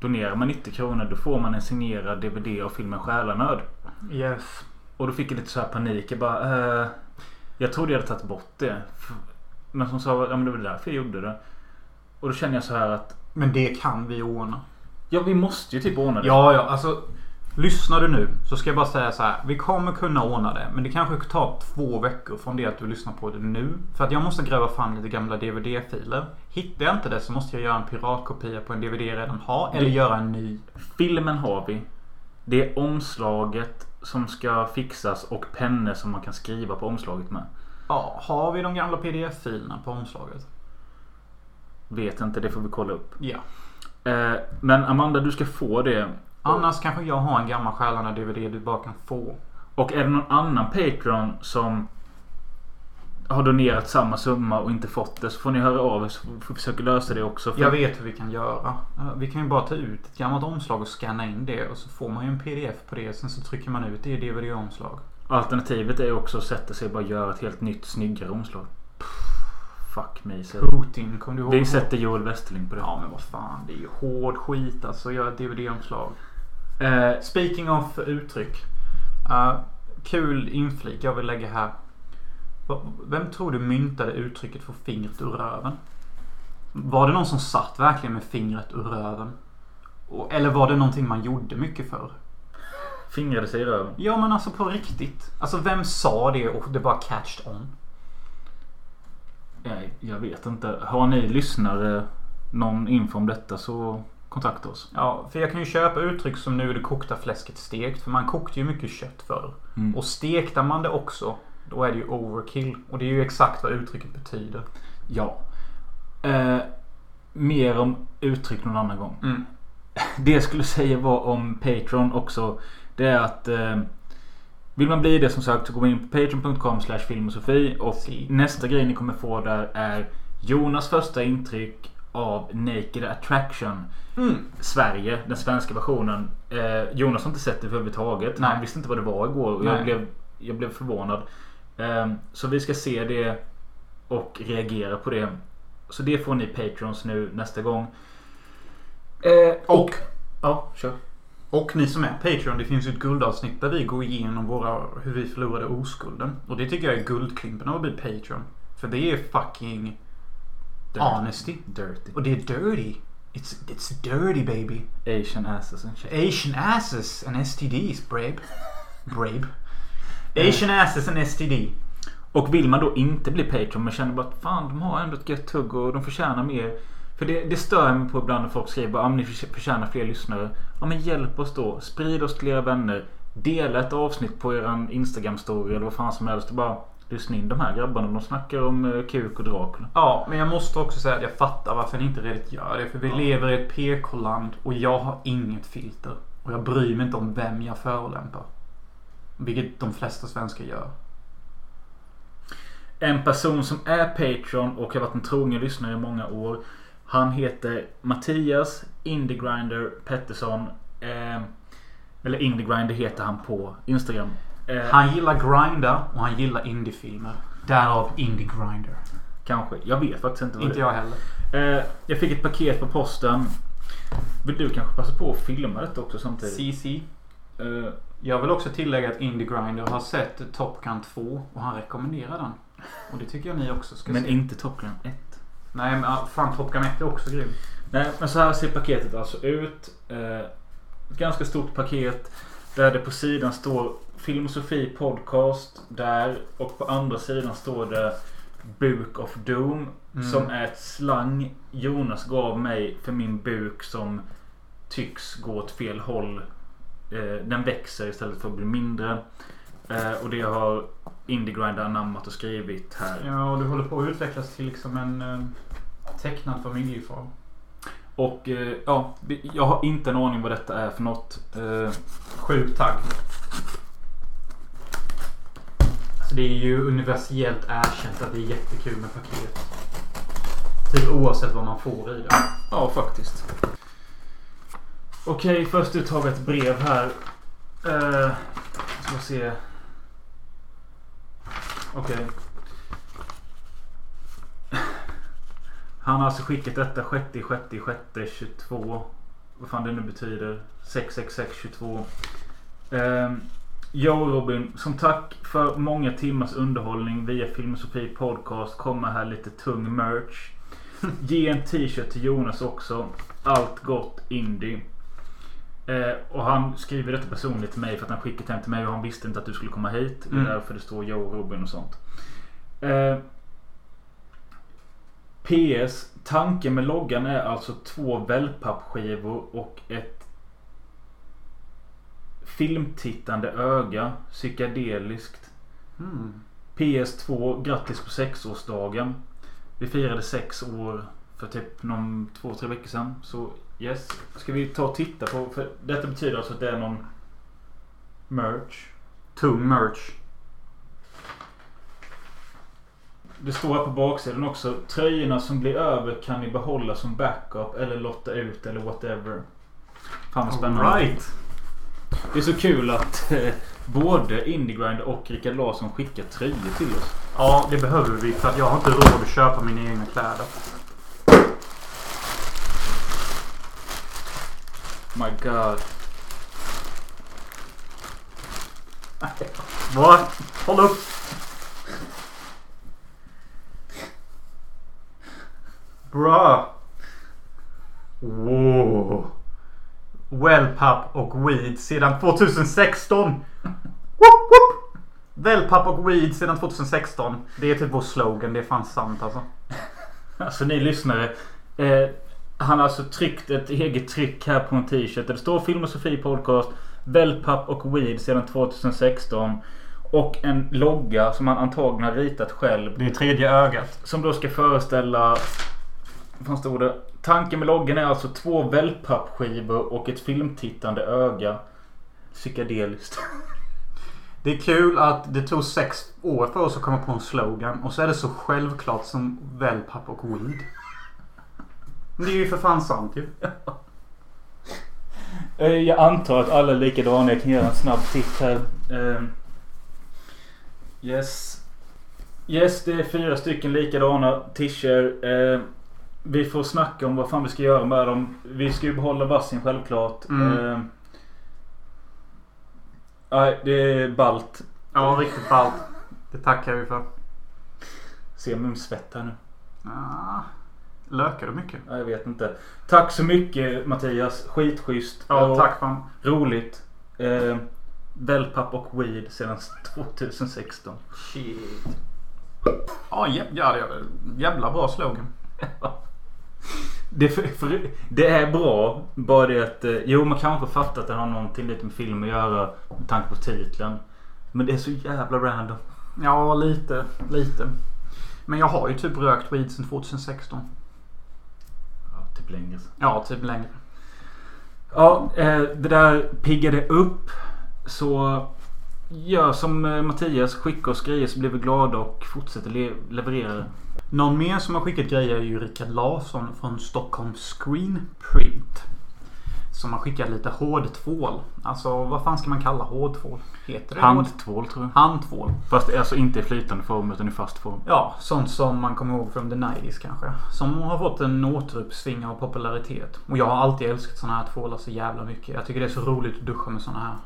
donerar man 90 kronor då får man en signerad DVD av filmen Själanöd. Yes. Och då fick jag lite så här panik. Jag bara eh, Jag trodde jag hade tagit bort det. Men som sa ja men det var därför jag gjorde det. Och då känner jag så här att Men det kan vi ordna. Ja vi måste ju typ ordna det. Ja, ja, alltså. Lyssnar du nu så ska jag bara säga så här. Vi kommer kunna ordna det. Men det kanske tar två veckor från det att du lyssnar på det nu. För att jag måste gräva fram lite gamla DVD-filer. Hittar jag inte det så måste jag göra en piratkopia på en DVD jag redan har. Eller göra en ny. Filmen har vi. Det är omslaget som ska fixas och pennor som man kan skriva på omslaget med. Ja, har vi de gamla pdf-filerna på omslaget? Vet inte, det får vi kolla upp. Ja. Eh, men Amanda, du ska få det. Annars kanske jag har en gammal Själarna DVD du bara kan få. Och är det någon annan Patreon som har donerat samma summa och inte fått det så får ni höra av er så får vi försöka lösa det också. Jag vet hur vi kan göra. Vi kan ju bara ta ut ett gammalt omslag och scanna in det och så får man ju en pdf på det. Sen så trycker man ut det i DVD-omslag. Alternativet är också att sätta sig och bara göra ett helt nytt snyggare omslag. Fuck me. Så. Putin, kom du ihåg? Vi sätter Joel Westerling på det. Ja men vad fan, det är ju hård skit alltså att göra ett DVD-omslag. Eh, Speaking of uttryck. Uh, kul inflik jag vill lägga här. Vem tror du myntade uttrycket få fingret ur röven? Var det någon som satt verkligen med fingret ur röven? Eller var det någonting man gjorde mycket för? fingrade sig i röven. Ja men alltså på riktigt. Alltså vem sa det och det bara catched on? Nej, jag vet inte. Har ni lyssnare någon info om detta så kontakta oss. Ja, för jag kan ju köpa uttryck som nu är det kokta fläsket stekt. För man kokte ju mycket kött förr. Mm. Och stektar man det också, då är det ju overkill. Och det är ju exakt vad uttrycket betyder. Ja. Eh, mer om uttryck någon annan gång. Mm. *laughs* Det jag skulle säga var om Patreon också. Det är att eh, vill man bli det som sagt så går man in på patreon.com slash filmosofi och Si. nästa grej ni kommer få där är Jonas första intryck av Naked Attraction. Mm. Sverige, den svenska versionen. Eh, Jonas har inte sett det överhuvudtaget. Nej. Han visste inte vad det var igår och jag blev, jag blev förvånad. Eh, så vi ska se det och reagera på det. Så det får ni Patreons nu nästa gång. Eh, Och, Ja, kör. och ni som är Patreon, det finns ju ett guldavsnitt där vi går igenom våra, hur vi förlorade oskulden. Och det tycker jag är guldklimpen av att bli Patreon. För det är fucking honesty. Dirty. Och det är dirty. It's, it's dirty baby. Asian asses and shit. Asian asses and STDs, brabe. Brabe. Asian asses and STD. Och vill man då inte bli Patreon men känner bara att fan de har ändå ett gött hugg och de förtjänar mer. För det, det stör mig på ibland när folk skriver att ah, ni förtjänar fler lyssnare. Ja men hjälp oss då. Sprid oss till era vänner. Dela ett avsnitt på eran Instagram story eller vad fan som helst. Och bara lyssna in de här grabbarna. De snackar om eh, kuk och Dracula. Ja, men jag måste också säga att jag fattar varför ni inte redigt gör det. För vi Ja. lever i ett PK-land och jag har inget filter. Och jag bryr mig inte om vem jag förolämpar. Vilket de flesta svenskar gör. En person som är Patreon och har varit en trogen lyssnare i många år. Han heter Mattias Indiegrinder Pettersson. Eh, eller Indiegrinder heter han på Instagram. Eh, Han gillar grinda och han gillar indiefilmer. Därav indie grinder. Kanske. Jag vet faktiskt inte vad Inte det jag heller. Eh, jag fick ett paket på posten. Vill du kanske passa på att filma detta också samtidigt? CC. Jag vill också tillägga att Indie Grinder har sett Top Gun 2 och han rekommenderar den. Och det tycker jag ni också ska men se. inte Top Gun 1. Nej men fan Top Gun 1 är också grym. Nej, men så här ser paketet alltså ut. Eh, ett ganska stort paket. Där det på sidan står Filmosofi Podcast. Där. Och på andra sidan står det Book of Doom. Mm. Som är ett slang Jonas gav mig för min buk som tycks gå åt fel håll. Eh, den växer istället för att bli mindre. Eh, och det har Indiegrinder anammat och skrivit här. Ja och du håller på att utvecklas till liksom en eh, tecknad familjefar. Och eh, ja, jag har inte en aning vad detta är för något. Eh, Sjuk tagg. Alltså det är ju universellt erkänt att det är jättekul med paket. Typ oavsett vad man får i det. Ja, faktiskt. Okej, först ut har vi ett brev här. Uh, ska se. Okej. Han har alltså skickat detta 6 6 6 22. Vad fan det nu betyder. 66622. Um, Yo Robin, som tack för många timmars underhållning via Filmosofi Podcast kommer här lite tung merch. *laughs* Ge en t-shirt till Jonas också. Allt gott indie. Eh, och han skriver detta personligt till mig för att han skickat hem till mig och han visste inte att du skulle komma hit. Det är Mm. därför det står Joe och Robin och sånt. Eh, PS. Tanken med loggan är alltså två wellpappskivor och ett filmtittande öga. Psykedeliskt. Mm. PS2, grattis på sexårsdagen. Vi firade sex år för typ någon två, tre veckor sedan. Så yes. Ska vi ta och titta på? För detta betyder alltså att det är någon merch. Tung merch. Det står här på baksidan också. Tröjorna som blir över kan ni behålla som backup eller lotta ut eller whatever. Fan vad spännande. Right. Det är så kul att eh, både Indiegrind och Rickard Larsson skickar tröjor till oss. Ja, det behöver vi för att jag har inte råd att köpa mina egna kläder. My God. Vad? Håll upp! Bra. Wow. Wellpapp och weed sedan 2016. Woop, woop. Wellpapp och weed sedan 2016. Det är typ vår slogan. Det är fan sant alltså. Alltså ni lyssnare. Eh, han har alltså tryckt ett eget tryck här på en t-shirt. Det står Filmosofi Podcast. Wellpapp och Weed sedan 2016. Och en logga som han antagligen har ritat själv. Det är tredje ögat. Som då ska föreställa... Vad stod det? Tanken med loggan är alltså två wellpappskivor och ett filmtittande öga. Psykedeliskt. Det är kul att det tog sex år för oss att komma på en slogan. Och så är det så självklart som wellpapp och weed. Men det är ju för fan sant ju. *laughs* Eh, Jag antar att alla är likadana. Jag kan göra en snabb titt här. Eh, Yes. Yes, det är fyra stycken likadana t-shirts. Eh, vi får snacka om vad fan vi ska göra med dem. Vi ska ju behålla varsin självklart. Mm. Nej, det är ballt. Ja, riktigt ballt. Det tackar vi för. Ser mumsvett här nu. Ah, lökar du mycket? Ja, Jag vet inte. Tack så mycket Mattias. Skitschysst. Ja, Och tack fan. Roligt. Eh, Wellpapp och weed sedan *laughs* 2016. Shit. Ja, jä- ja, ja, jävla bra slogan. *laughs* Det, för, för, det är bra. Bara det att... Eh, jo, man kanske fattar att det har någonting lite med film att göra. Med tanke på titeln. Men det är så jävla random. Ja, lite. Lite. Men jag har ju typ rökt weed sedan 2016. Typ längre. Ja, typ längre. Ja, eh, det där piggade upp. Så gör som eh, Mattias. Skicka oss grejer så blir vi glada och fortsätter le- leverera. Någon mer som har skickat grejer är ju Rickard Larsson från Stockholm Screen Print. Som har skickat lite hårdtvål. Alltså vad fan ska man kalla hårdtvål? Heter det Handtvål tror jag. Handtvål. Fast alltså inte i flytande form utan i fast form. Ja, sånt som man kommer ihåg från The 90s kanske. Som har fått en återuppsving av popularitet. Och jag har alltid älskat såna här tvålar så jävla mycket. Jag tycker det är så roligt att duscha med såna här.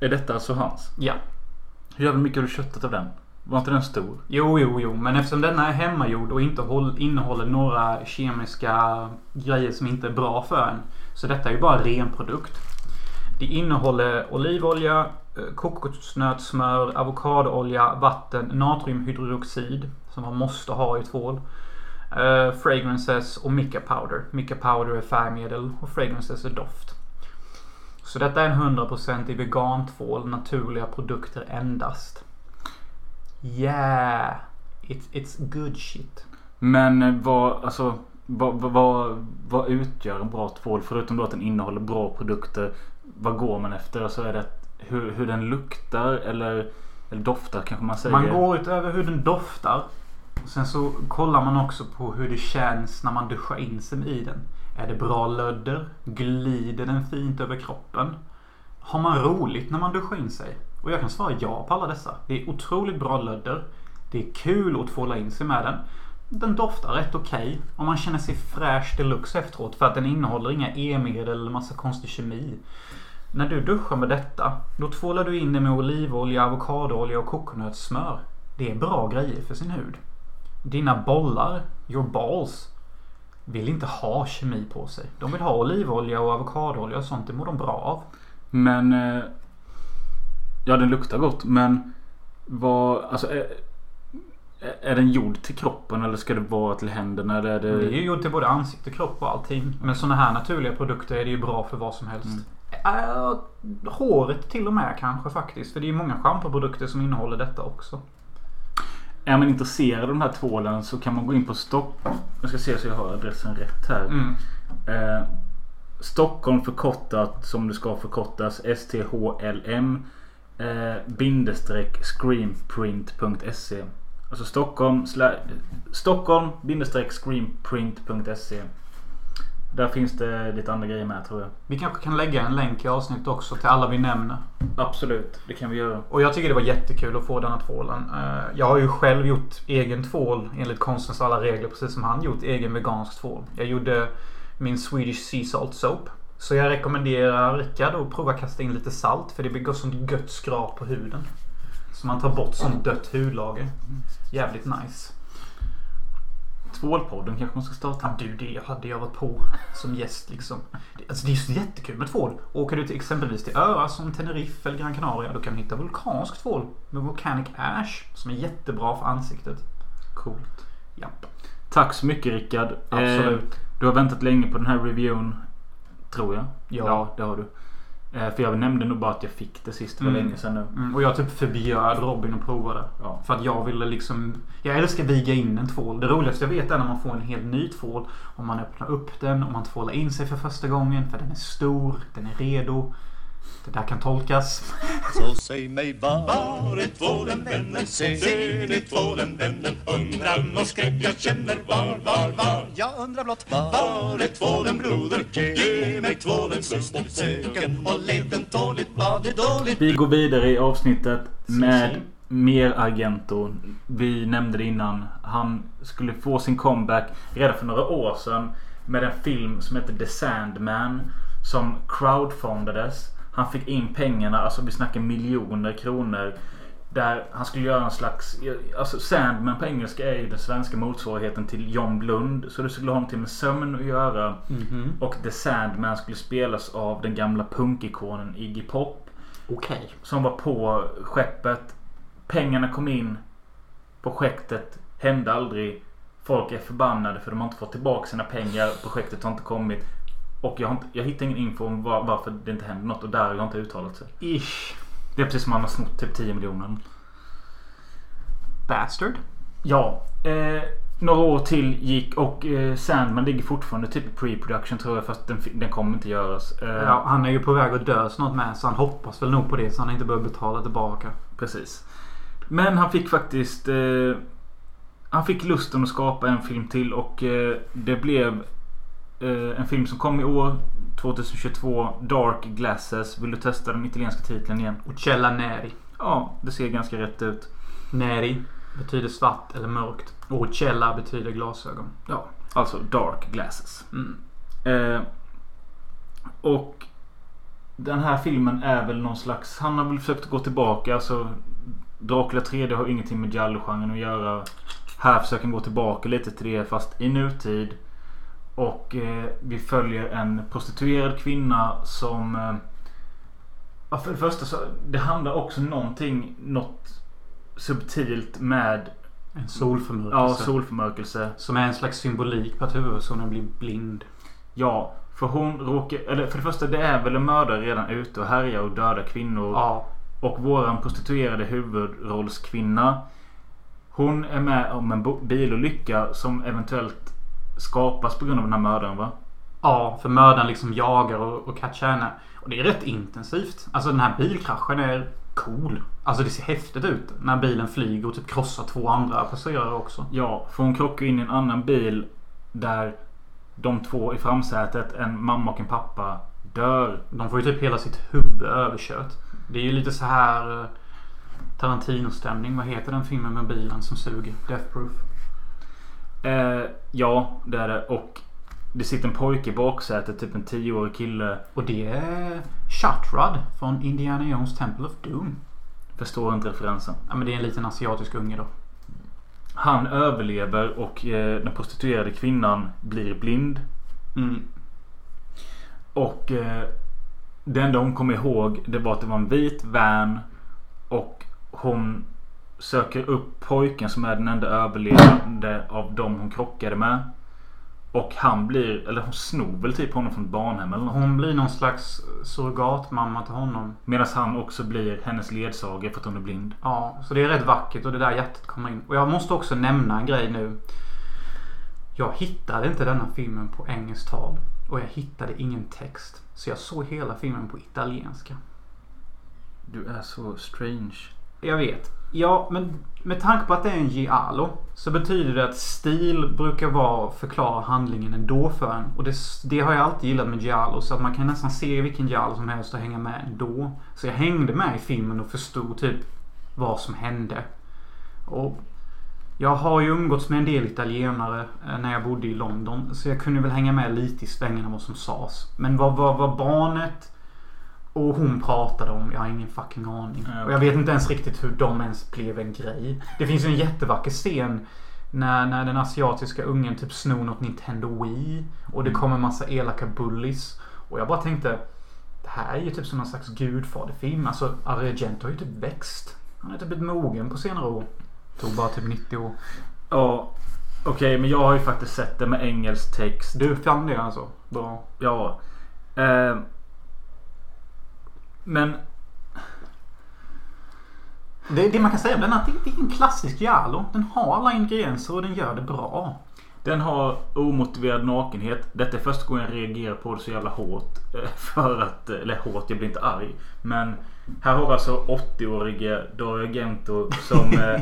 Är detta alltså hans? Ja. Hur jävla mycket har du köttat av den? Var inte den stor? Jo, jo, jo. Men eftersom denna är hemmagjord och inte innehåller några kemiska grejer som inte är bra för en. Så detta är ju bara ren produkt. Det innehåller olivolja, eh, kokosnötssmör, avokadoolja, vatten, natriumhydroxid som man måste ha i tvål. Uh, fragrances och mica powder. Mica powder är färgmedel och fragrances är doft. Så detta är en 100% vegantvål, naturliga produkter endast. Yeah, it's, it's good shit. Men vad, alltså, vad, vad- vad, utgör en bra tvål? Förutom då att den innehåller bra produkter. Vad går man efter? Och så är det hur, hur den luktar eller, eller doftar kanske man säger. Man går ut över hur den doftar. Sen så kollar man också på hur det känns när man duschar in sig i den. Är det bra lödder? Glider den fint över kroppen? Har man roligt när man duschar in sig? Och jag kan svara ja på alla dessa. Det är otroligt bra lödder. Det är kul att tvåla in sig med den. Den doftar rätt okej. Och man känner sig fräsch deluxe efteråt. För att den innehåller inga e-medel eller massa konstig kemi. När du duschar med detta, då tvålar du in det med olivolja, avokadoolja och kokosnötssmör. Det är bra grejer för sin hud. Dina bollar, your balls, vill inte ha kemi på sig. De vill ha olivolja och avokadoolja och sånt. Det mår de bra av. Men... Eh, Ja, den luktar gott. Men vad... Alltså... Är, är den gjord till kroppen eller ska det vara till händerna? Eller är det... Det är ju gjort till både ansikte, kropp och allting. Men sådana här naturliga produkter är det ju bra för vad som helst. Äh, håret till och med kanske faktiskt. För det är ju många schampoprodukter som innehåller detta också. Är man intresserad av den här tvålen så kan man gå in på Stock... Jag ska se så jag har adressen rätt här. Mm. Eh, Stockholm förkortat som det ska förkortas STHLM eh, bindestreck screenprint.se Alltså Stockholm Stockholm bindestreck screenprint.se Där finns det lite andra grejer med tror jag. Vi kanske kan lägga en länk i avsnittet också till alla vi nämner. Absolut, det kan vi göra. Och jag tycker det var jättekul att få denna tvålen. Eh, Jag har ju själv gjort egen tvål enligt konstens alla regler. Precis som han gjort egen vegansk tvål. Jag gjorde min Swedish Sea Salt Soap. Så jag rekommenderar Rickard att prova kasta in lite salt. För det blir sånt gött skrap på huden. Så man tar bort sånt dött hudlager. Jävligt nice. Tvålpodden kanske man ska starta. Ja, du, det hade jag varit på som gäst liksom. Det- Alltså, det är så jättekul med tvål. Åker du till exempelvis till öar som Tenerife eller Gran Canaria. Då kan du hitta vulkansk tvål med Volcanic Ash. Som är jättebra för ansiktet. Coolt. Japp. Tack så mycket Rickard. Absolut. Eh, du har väntat länge på den här reviewn. Tror jag. Ja. det har du. Eh, för jag nämnde nog bara att jag fick det sist. Var Mm. länge sedan nu. Mm, och jag typ förbjöd Robin att prova det. Ja. För att jag ville liksom... Jag älskar viga in en tvål. Det roligaste jag vet är när man får en helt ny tvål. Om man öppnar upp den och man tvålar in sig för första gången. För den är stor, den är redo. Det där kan tolkas. Så säg mig var är tvålen vännen? Ser ni tvålen vännen? Undran och skräck jag känner var, var, var? Jag undrar blott var är tvålen broder? Ge mig tvålen syster Söken och let den tåligt Var det dåligt? Vi går vidare i avsnittet med mer Argento. Vi nämnde det innan. Han skulle få sin comeback redan för några år sedan. Med en film som heter The Sandman. Som crowdfundades. Han fick in pengarna, alltså vi snackar miljoner kronor. Där han skulle göra en slags... Alltså Sandman på engelska är ju den svenska motsvarigheten till John Blund. Så det skulle ha någonting med sömn att göra. Mhm. Och The Sandman skulle spelas av den gamla punkikonen Iggy Pop. Okej. Som var på skeppet. Pengarna kom in. Projektet hände aldrig. Folk är förbannade för de har inte fått tillbaka sina pengar. Projektet har inte kommit. Och jag, inte, jag hittar ingen info om var, varför det inte händer något. Och där har jag inte uttalat sig. Ish. Det är precis som att man har snott typ 10 miljoner. Bastard. Ja. Eh, några år till gick och eh, Sandman ligger fortfarande typ i pre-production tror jag. Fast den, den kommer inte göras. Eh, Ja, han är ju på väg att dö snart med. Så han hoppas väl nog på det. Så han inte behöver betala tillbaka. Precis. Men han fick faktiskt... Eh, han fick lusten att skapa en film till och eh, det blev en film som kom i år. 2022. Dark Glasses. Vill du testa den italienska titeln igen? Uccella Neri. Ja, det ser ganska rätt ut. Neri betyder svart eller mörkt. Och Uccella betyder glasögon. Ja, alltså Dark Glasses. Mm. Eh, och den här filmen är väl någon slags... Han har väl försökt gå tillbaka. Alltså, Dracula 3D har ingenting med giallo-genren att göra. Här försöker han gå tillbaka lite till det fast i nutid. Och eh, vi följer en prostituerad kvinna som... Eh, ja, för det första så det handlar också någonting, något subtilt med En solförmörkelse. ja, solförmörkelse. Som är en slags symbolik på att huvudpersonen blir blind. Ja, för hon råkar... Eller för det första, det är väl en mördare redan ute och härjar och dödar kvinnor. Ja. Och våran prostituerade huvudrollskvinna. Hon är med om en bilolycka som eventuellt skapas på grund av den här mördaren va? Ja, för mördaren liksom jagar och, och catchar henne. Och det är rätt intensivt. Alltså den här bilkraschen är cool. Alltså det ser häftigt ut. När bilen flyger och typ krossar två andra passagerare också. Ja, för hon krockar in i en annan bil där de två i framsätet, en mamma och en pappa, dör. De får ju typ hela sitt huvud överkört. Det är ju lite så här eh, Tarantino-stämning. Vad heter den filmen med bilen som suger? Death Proof. Eh, ja, det är det. Och det sitter en pojke i baksätet, typ en tioårig kille. Och det är Shutrud från Indiana Jones Temple of Doom. Förstår inte referensen. Ja men det är en liten asiatisk unge då. Han överlever och eh, den prostituerade kvinnan blir blind. Mm. Och eh, det enda hon kom ihåg det var att det var en vit van. Och hon söker upp pojken som är den enda överlevande av dem hon krockade med. Och han blir, eller hon snor väl typ honom från ett barnhem eller något. Hon blir någon slags surrogatmamma till honom. Medan han också blir hennes ledsagare för att hon är blind. Ja, så det är rätt vackert och det där hjärtat kommer in. Och jag måste också nämna en grej nu. Jag hittade inte denna filmen på engelskt tal. Och jag hittade ingen text. Så jag såg hela filmen på italienska. Du är så strange. Jag vet. Ja, men med tanke på att det är en giallo så betyder det att stil brukar vara förklara handlingen ändå för en. Och det, det har jag alltid gillat med giallo. Så att man kan nästan se vilken giallo som helst och hänga med ändå. Så jag hängde med i filmen och förstod typ vad som hände. Och jag har ju umgåtts med en del italienare eh, när jag bodde i London. Så jag kunde väl hänga med lite i svängarna vad som sades. Men vad var barnet och hon pratade om, jag har ingen fucking aning. Ja. Och jag vet inte ens riktigt hur de ens blev en grej. Det finns ju en jättevacker scen när, när den asiatiska ungen typ snor något Nintendo Wii. Och det kommer massa elaka bullies. Och jag bara tänkte. Det här är ju typ som någon slags gudfaderfilm. Alltså Argento har ju typ växt. Han är typ blivit mogen på senare år. Tog bara typ 90 år. Ja, okej men jag har ju faktiskt sett det med engelsk text. Du fann det alltså? Bra. Ja. Eh, men Det, det man kan säga om den är att det, det är en klassisk giallo. Den har alla ingredienser och den gör det bra. den har omotiverad nakenhet. Detta är första gången jag reagerar på det så jävla hårt. eh, För att, eller hårt, jag blir inte arg. Men här har vi alltså 80-årige Dario Argento som eh,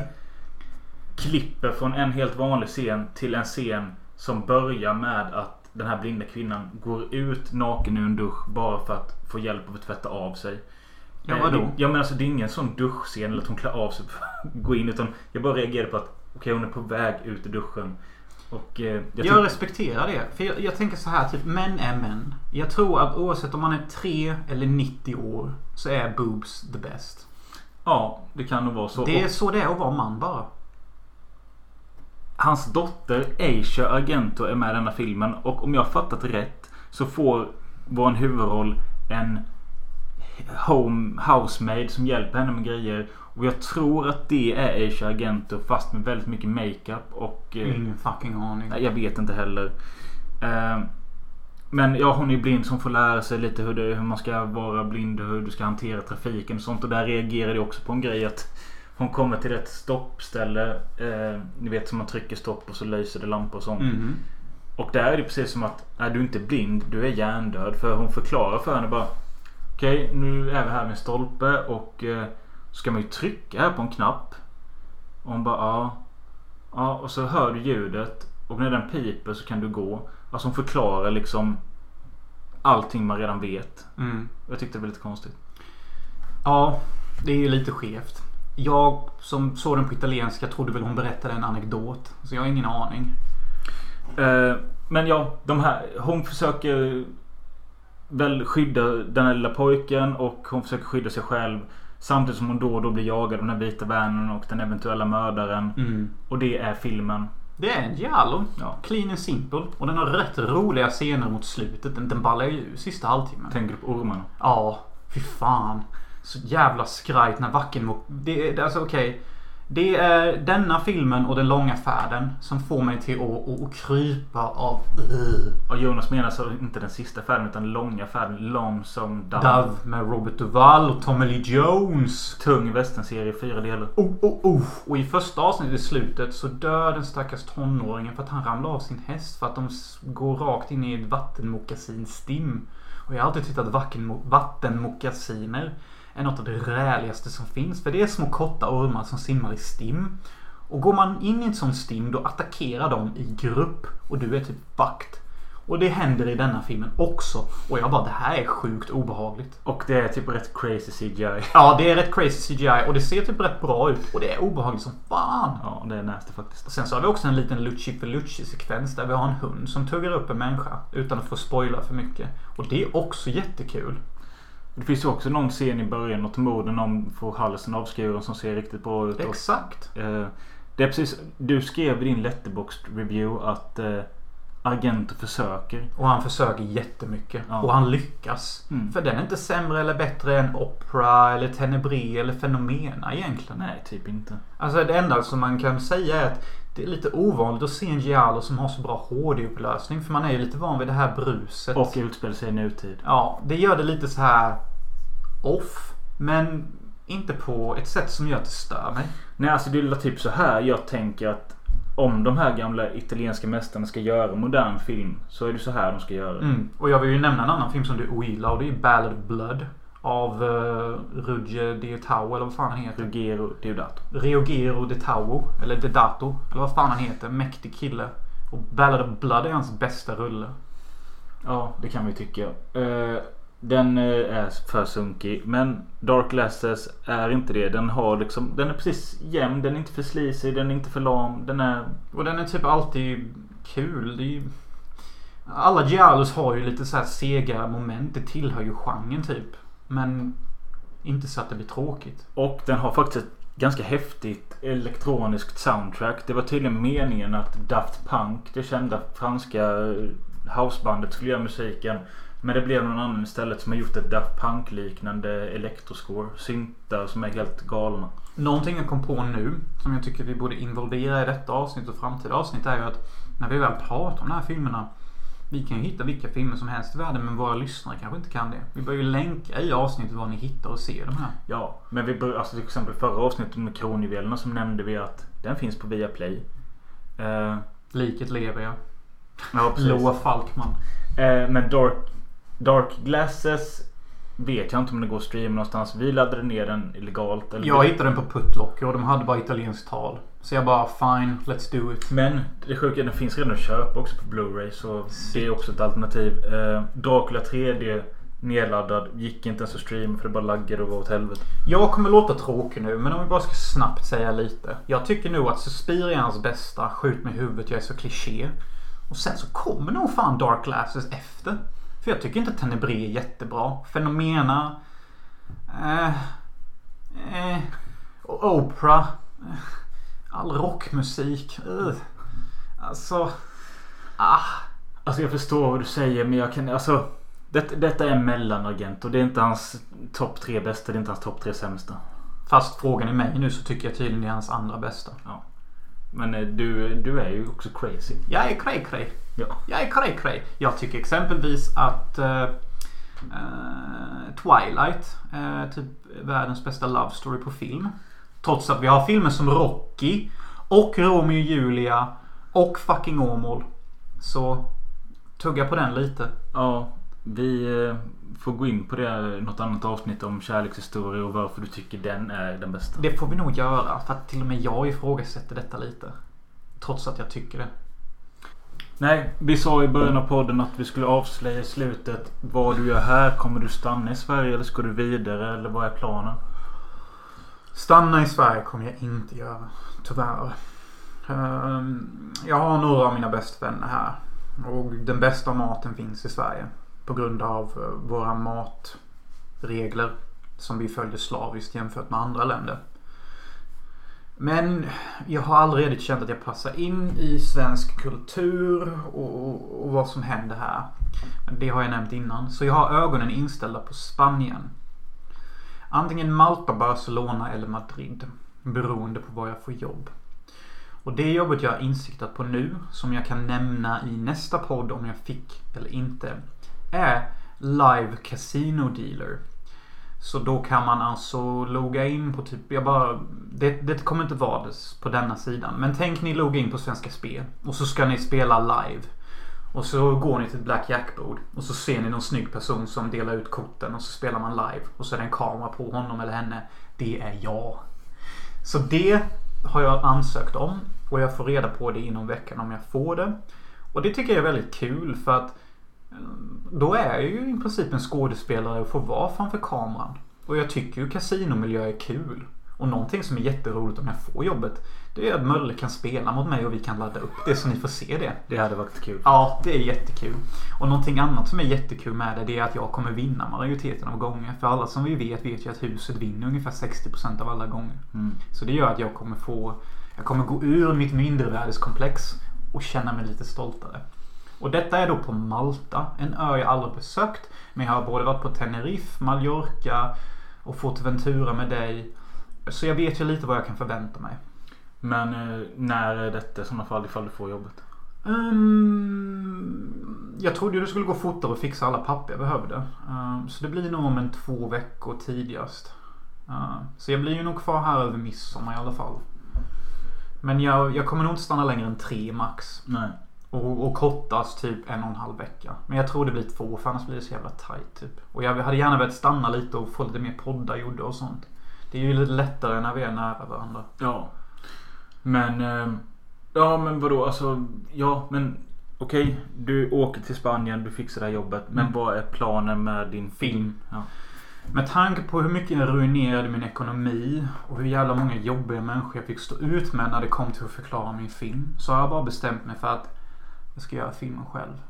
klipper från en helt vanlig scen till en scen som börjar med att den här blinda kvinnan går ut naken ur en dusch bara för att få hjälp av att tvätta av sig. Ja, Eh, vadå? Ja men alltså det är ingen sån duschscen eller att hon klär av sig för att gå in. Utan jag bara reagerade på att okej hon är på väg ut ur duschen. Och eh, jag Jag, respekterar det. För jag, jag tänker så här, typ män är män. Jag tror att oavsett om man är 3 eller 90 år så är boobs the best. Ja, det kan nog vara så. Det är så det är att vara man bara. Hans dotter Aisha Argento är med i denna filmen. Och om jag har fattat rätt så får vår huvudroll en home housemaid som hjälper henne med grejer. Och jag tror att det är Aisha Argento fast med väldigt mycket makeup och... eh, Ingen fucking aning. Jag vet inte heller. Eh, Men ja, hon är blind som får lära sig lite hur, det, hur man ska vara blind och hur du ska hantera trafiken och sånt. Och där reagerade jag också på en grej att hon kommer till ett stoppställe. Eh, ni vet som man trycker stopp och så lyser det lampor och sånt. Mhm. Och där är det precis som att nej, du är inte blind, du är hjärndöd. För hon förklarar för henne bara Okej, nu är vi här med en stolpe och eh, ska man ju trycka här på en knapp. Och hon bara ja. Ja, och så hör du ljudet. Och när den piper så kan du gå. Alltså hon förklarar liksom allting man redan vet. Mm. Jag tyckte det var lite konstigt. Ja, det är ju lite skevt. Jag som såg den på italienska trodde väl hon berättade en anekdot. Så jag har ingen aning. Eh, men ja, de här. Hon försöker väl skydda den här lilla pojken och hon försöker skydda sig själv. Samtidigt som hon då och då blir jagad av den här vita vännen och den eventuella mördaren. Mm. Och det är filmen. Det är en giallo. Ja. Clean and simple. Och den har rätt roliga scener mot slutet. Den, den ballar ju sista halvtimmen. Tänker du på ormarna? Ja, fy fan. Så jävla skrajt när vacken må... Det är alltså okej. Det är denna filmen och Den långa färden som får mig till att, att, att krypa av Och Jonas menar så inte den sista färden utan långa färden. Lonesome Dove. Dove med Robert Duvall och Tommy Lee Jones. Tung westernserie i fyra delar. Oh, oh, oh. Och i första avsnittet i slutet så dör den stackars tonåringen för att han ramlar av sin häst för att de går rakt in i ett vattenmokkasin stim. Och jag har alltid tyckt att vatten- vattenmockasiner är något av det räligaste som finns. För det är små korta ormar som simmar i stim. Och går man in i ett sånt stim då attackerar de i grupp. Och du är typ fucked. Och det händer i denna filmen också. Och jag bara, det här är sjukt obehagligt. Och det är typ rätt crazy CGI. Ja, det är rätt crazy CGI och det ser typ rätt bra ut. Och det är obehagligt som fan. Ja, det är nasty faktiskt. Och sen så har vi också en liten Lucci för Lucci sekvens där vi har en hund som tuggar upp en människa utan att få spoila för mycket. Och det är också jättekul. Det finns ju också någon scen i början, något mord någon får halsen avskuren som ser riktigt bra ut. Och, Exakt. eh, det är precis, du skrev i din letterbox review att eh, Argento försöker. Och han försöker jättemycket. Ja. Och han lyckas. Mm. För den är inte sämre eller bättre än Opera eller Tenebre eller Fenomena egentligen. Nej, typ inte. Alltså det enda som man kan säga är att det är lite ovanligt att se en Giallo som har så bra HD-upplösning. För man är ju lite van vid det här bruset. Och utspelar sig i nutid. Ja, det gör det lite så här off. Men inte på ett sätt som gör att det stör mig. Nej, alltså det är typ så här jag tänker att om de här gamla italienska mästarna ska göra modern film så är det så här de ska göra. Mm. Och jag vill ju nämna en annan film som du ogillar och det är Ballad of Blood. Av uh, Rugge Deodato eller vad fan han heter. Ruggero Deodato. Riogero Deodato. Eller Dedato. Eller vad fan han heter. Mäktig kille. Och Ballad of Blood är hans bästa rulle. Ja, det kan vi tycka. Eh, den eh, är för sunkig. Men Dark Glasses är inte det. Den har liksom, den är precis jämn. Den är inte för slisig. Den är inte för lam. Den är... Och den är typ alltid kul. Det är ju... Alla Giallos har ju lite så här sega moment. Det tillhör ju genren typ. Men inte så att det blir tråkigt. Och den har faktiskt ett ganska häftigt elektroniskt soundtrack. Det var tydligen meningen att Daft Punk, det kända franska eh, housebandet, skulle göra musiken. Men det blev någon annan istället som har gjort ett Daft Punk-liknande elektroscore. Syntar som är helt galna. Någonting jag kom på nu som jag tycker vi borde involvera i detta avsnitt och framtida avsnitt är ju att när vi väl pratar om de här filmerna vi kan ju hitta vilka filmer som helst i världen men våra lyssnare kanske inte kan det. Vi bör ju länka i avsnittet var ni hittar och ser de här. Ja, men vi bör, alltså till exempel förra avsnittet med kronjuvelerna som nämnde vi att den finns på Viaplay. Eh, Liket lever jag. ja, precis. Loa Falkman. Eh, men Dark, Dark Glasses vet jag inte om det går att streama någonstans. Vi laddade ner den illegalt. Eller Jag hittade den på Putlocker och de hade bara italienskt tal. Så jag bara fine, let's do it. Men det sjuka är att den finns redan att köpa också på Blu-ray. Så det är också ett alternativ. Eh, Dracula 3D nedladdad. Gick inte ens att streama för det bara laggade och var åt helvete. Jag kommer låta tråkig nu men om vi bara ska snabbt säga lite. Jag tycker nog att Suspiria är hans bästa. Skjut mig i huvudet, jag är så kliché. Och sen så kommer nog fan Dark Glasses efter. För jag tycker inte att Tenebre är jättebra. Fenomena. Eh, eh, och Oprah. Eh, all rockmusik. Uh. Alltså. Ah. Alltså jag förstår vad du säger men jag kan... Alltså. Det, detta är mellanagent och det är inte hans topp tre bästa. Det är inte hans topp tre sämsta. Fast frågan är mig nu så tycker jag tydligen det är hans andra bästa. Men eh, du, du är ju också crazy. Jag är cray cray. Ja. Jag är cray cray. Jag tycker exempelvis att eh, Twilight är typ världens bästa love story på film. Trots att vi har filmer som Rocky och Romeo och Julia och fucking Åmål. Så tugga på den lite. Ja, vi får gå in på det något annat avsnitt om kärlekshistoria och varför du tycker den är den bästa. Det får vi nog göra för att till och med jag ifrågasätter detta lite. Trots att jag tycker det. Nej, vi sa i början av podden att vi skulle avslöja i slutet vad du gör här. Kommer du stanna i Sverige eller ska du vidare eller vad är planen? Stanna i Sverige kommer jag inte göra. Tyvärr. Ehm, Jag har några av mina bästa vänner här. Och den bästa maten finns i Sverige. På grund av eh, våra matregler. Som vi följer slaviskt jämfört med andra länder. Men jag har aldrig riktigt känt att jag passar in i svensk kultur och, och, vad som händer här. Det har jag nämnt innan. Så jag har ögonen inställda på Spanien. Antingen Malta, Barcelona eller Madrid. Beroende på var jag får jobb. Och det jobbet jag har insiktat på nu, som jag kan nämna i nästa podd om jag fick eller inte, är Live Casino Dealer. Så då kan man alltså logga in på typ, jag bara, det, det kommer inte vara det på denna sidan. Men tänk ni logga in på Svenska Spel och så ska ni spela live. Och så går ni till ett blackjack-bord och så ser ni någon snygg person som delar ut korten och så spelar man live. Och så är det en kamera på honom eller henne. Det är jag. Så det har jag ansökt om och jag får reda på det inom veckan om jag får det. Och det tycker jag är väldigt kul för att då är jag ju i princip en skådespelare och får vara framför kameran. Och jag tycker ju kasinomiljö är kul. Och någonting som är jätteroligt om jag får jobbet. Det är att Mölle kan spela mot mig och vi kan ladda upp det så ni får se det. Det hade varit kul. Ja, det är jättekul. Och någonting annat som är jättekul med det, det är att jag kommer vinna majoriteten av gånger. För alla som vi vet vet ju att huset vinner ungefär 60% av alla gånger. Mm. Så det gör att jag kommer få Jag kommer gå ur mitt mindervärdeskomplex och känna mig lite stoltare. Och detta är då på Malta. En ö jag aldrig besökt. Men jag har både varit på Tenerife, Mallorca och Forteventura med dig. Så jag vet ju lite vad jag kan förvänta mig. Men eh, när är detta i sådana fall ifall du får jobbet? Um, jag trodde ju det skulle gå fortare att fixa alla papper jag behövde. Um, så det blir nog om en två veckor tidigast. Uh, så jag blir ju nog kvar här över midsommar i alla fall. Men jag, jag kommer nog inte stanna längre än tre max. Nej. Och, och kortast typ en och en halv vecka. Men jag tror det blir två för annars blir det så jävla tight typ. Och jag hade gärna velat stanna lite och få lite mer poddar gjorda och sånt. Det är ju lite lättare när vi är nära varandra. Ja. Men... Eh, ja men vadå alltså. Ja men. Okej. Du åker till Spanien. Du fixar det här jobbet. Men Mm. vad är planen med din film? Film. Ja. Med tanke på hur mycket jag ruinerade min ekonomi och hur jävla många jobbiga människor jag fick stå ut med när det kom till att förklara min film. Så har jag bara bestämt mig för att jag ska göra filmen själv.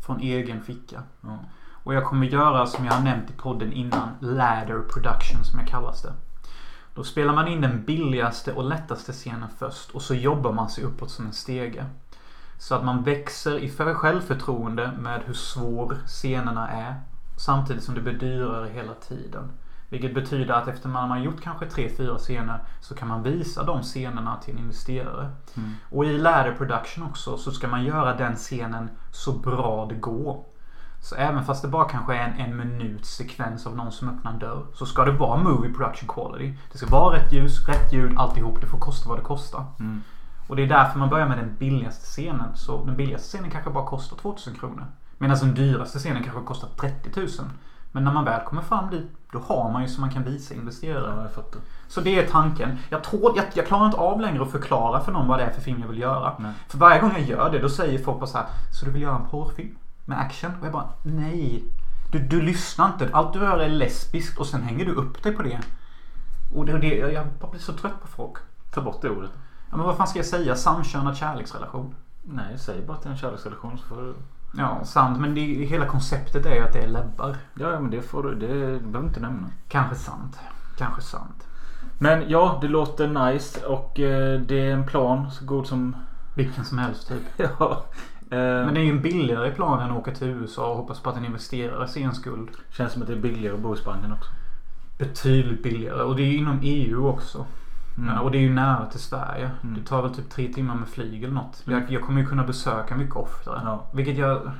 Från egen ficka. Ja. Och jag kommer göra som jag har nämnt i podden innan. Ladder production som jag kallas det. Då spelar man in den billigaste och lättaste scenen först och så jobbar man sig uppåt som en stege. Så att man växer i för- självförtroende med hur svår scenerna är. Samtidigt som det blir dyrare hela tiden. Vilket betyder att efter man har gjort kanske tre fyra scener så kan man visa de scenerna till en investerare. Mm. Och i ladder production också så ska man göra den scenen så bra det går. Så även fast det bara kanske är en en minuts sekvens av någon som öppnar en dörr. Så ska det vara movie production quality. Det ska vara rätt ljus, rätt ljud, alltihop. Det får kosta vad det kostar. Mm. Och det är därför man börjar med den billigaste scenen. Så den billigaste scenen kanske bara kostar 2000 kronor. Medan den dyraste scenen kanske kostar 30 000. Men när man väl kommer fram dit, då har man ju så man kan visa investerare. Ja jag fattar. Så det är tanken. Jag, tror, jag, jag klarar inte av längre att förklara för någon vad det är för film jag vill göra. Nej. För varje gång jag gör det då säger folk bara så här. Så du vill göra en porrfilm? Med action? Och jag bara nej. Du, du lyssnar inte. Allt du hör är lesbiskt och sen hänger du upp dig på det. Och det, det, jag bara blir så trött på folk. Ta bort det ordet. Ja, men vad fan ska jag säga? Samkönad kärleksrelation? Nej säg bara att det är en kärleksrelation så får du... Ja, sant. Men det, hela konceptet är ju att det är lebbar. Ja men det får du. Det du behöver inte nämna. Kanske sant. Kanske sant. Men ja, det låter nice och eh, det är en plan så god som... Vilken som helst typ. *laughs* Ja. Eh, Men det är ju en billigare plan än att åka till USA och hoppas på att en investerare ser en skuld. Känns som att det är billigare att bo i Spanien också. Betydligt billigare. Och det är ju inom EU också. Mm. Och det är ju nära till Sverige. Mm. Det tar väl typ tre timmar med flyg eller något. Mm. Jag, jag kommer ju kunna besöka mycket oftare. Ja. Vilket jag...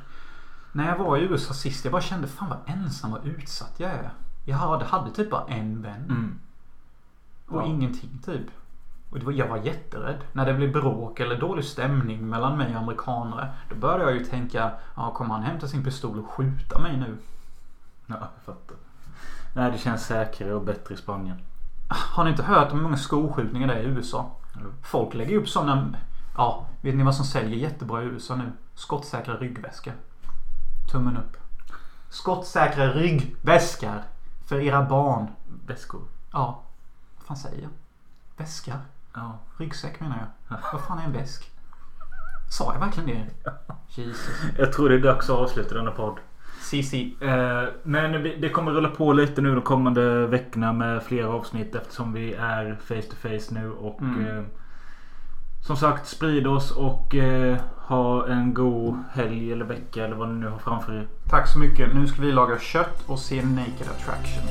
När jag var i USA sist, jag bara kände fan vad ensam och utsatt jag är. Jag hade, hade typ bara en vän. Mm. Och Ja. ingenting typ. Och det var, jag var jätterädd. När det blev bråk eller dålig stämning mellan mig och amerikanare. Då började jag ju tänka, ja, kommer han hämta sin pistol och skjuta mig nu? Ja, jag fattar. Nej, det känns säkrare och bättre i Spanien. Har ni inte hört om hur många skolskjutningar det är i USA? Folk lägger upp sådana, ja, vet ni vad som säljer jättebra i USA nu? Skottsäkra ryggväskor. Tummen upp. Skottsäkra ryggväskor. För era barn. Väskor. Ja, vad fan säger jag? Väskar? Ja. Ryggsäck menar jag. Vad fan är en väsk? Sa jag verkligen det? *laughs* Jesus. Jag tror det är dags att avsluta denna podd. Cici. Eh, men det kommer rulla på lite nu de kommande veckorna med fler avsnitt eftersom vi är face to face nu. Och Mm. eh, som sagt sprid oss och eh, ha en god helg eller vecka eller vad ni nu har framför er. Tack så mycket. Nu ska vi laga kött och se Naked Attraction.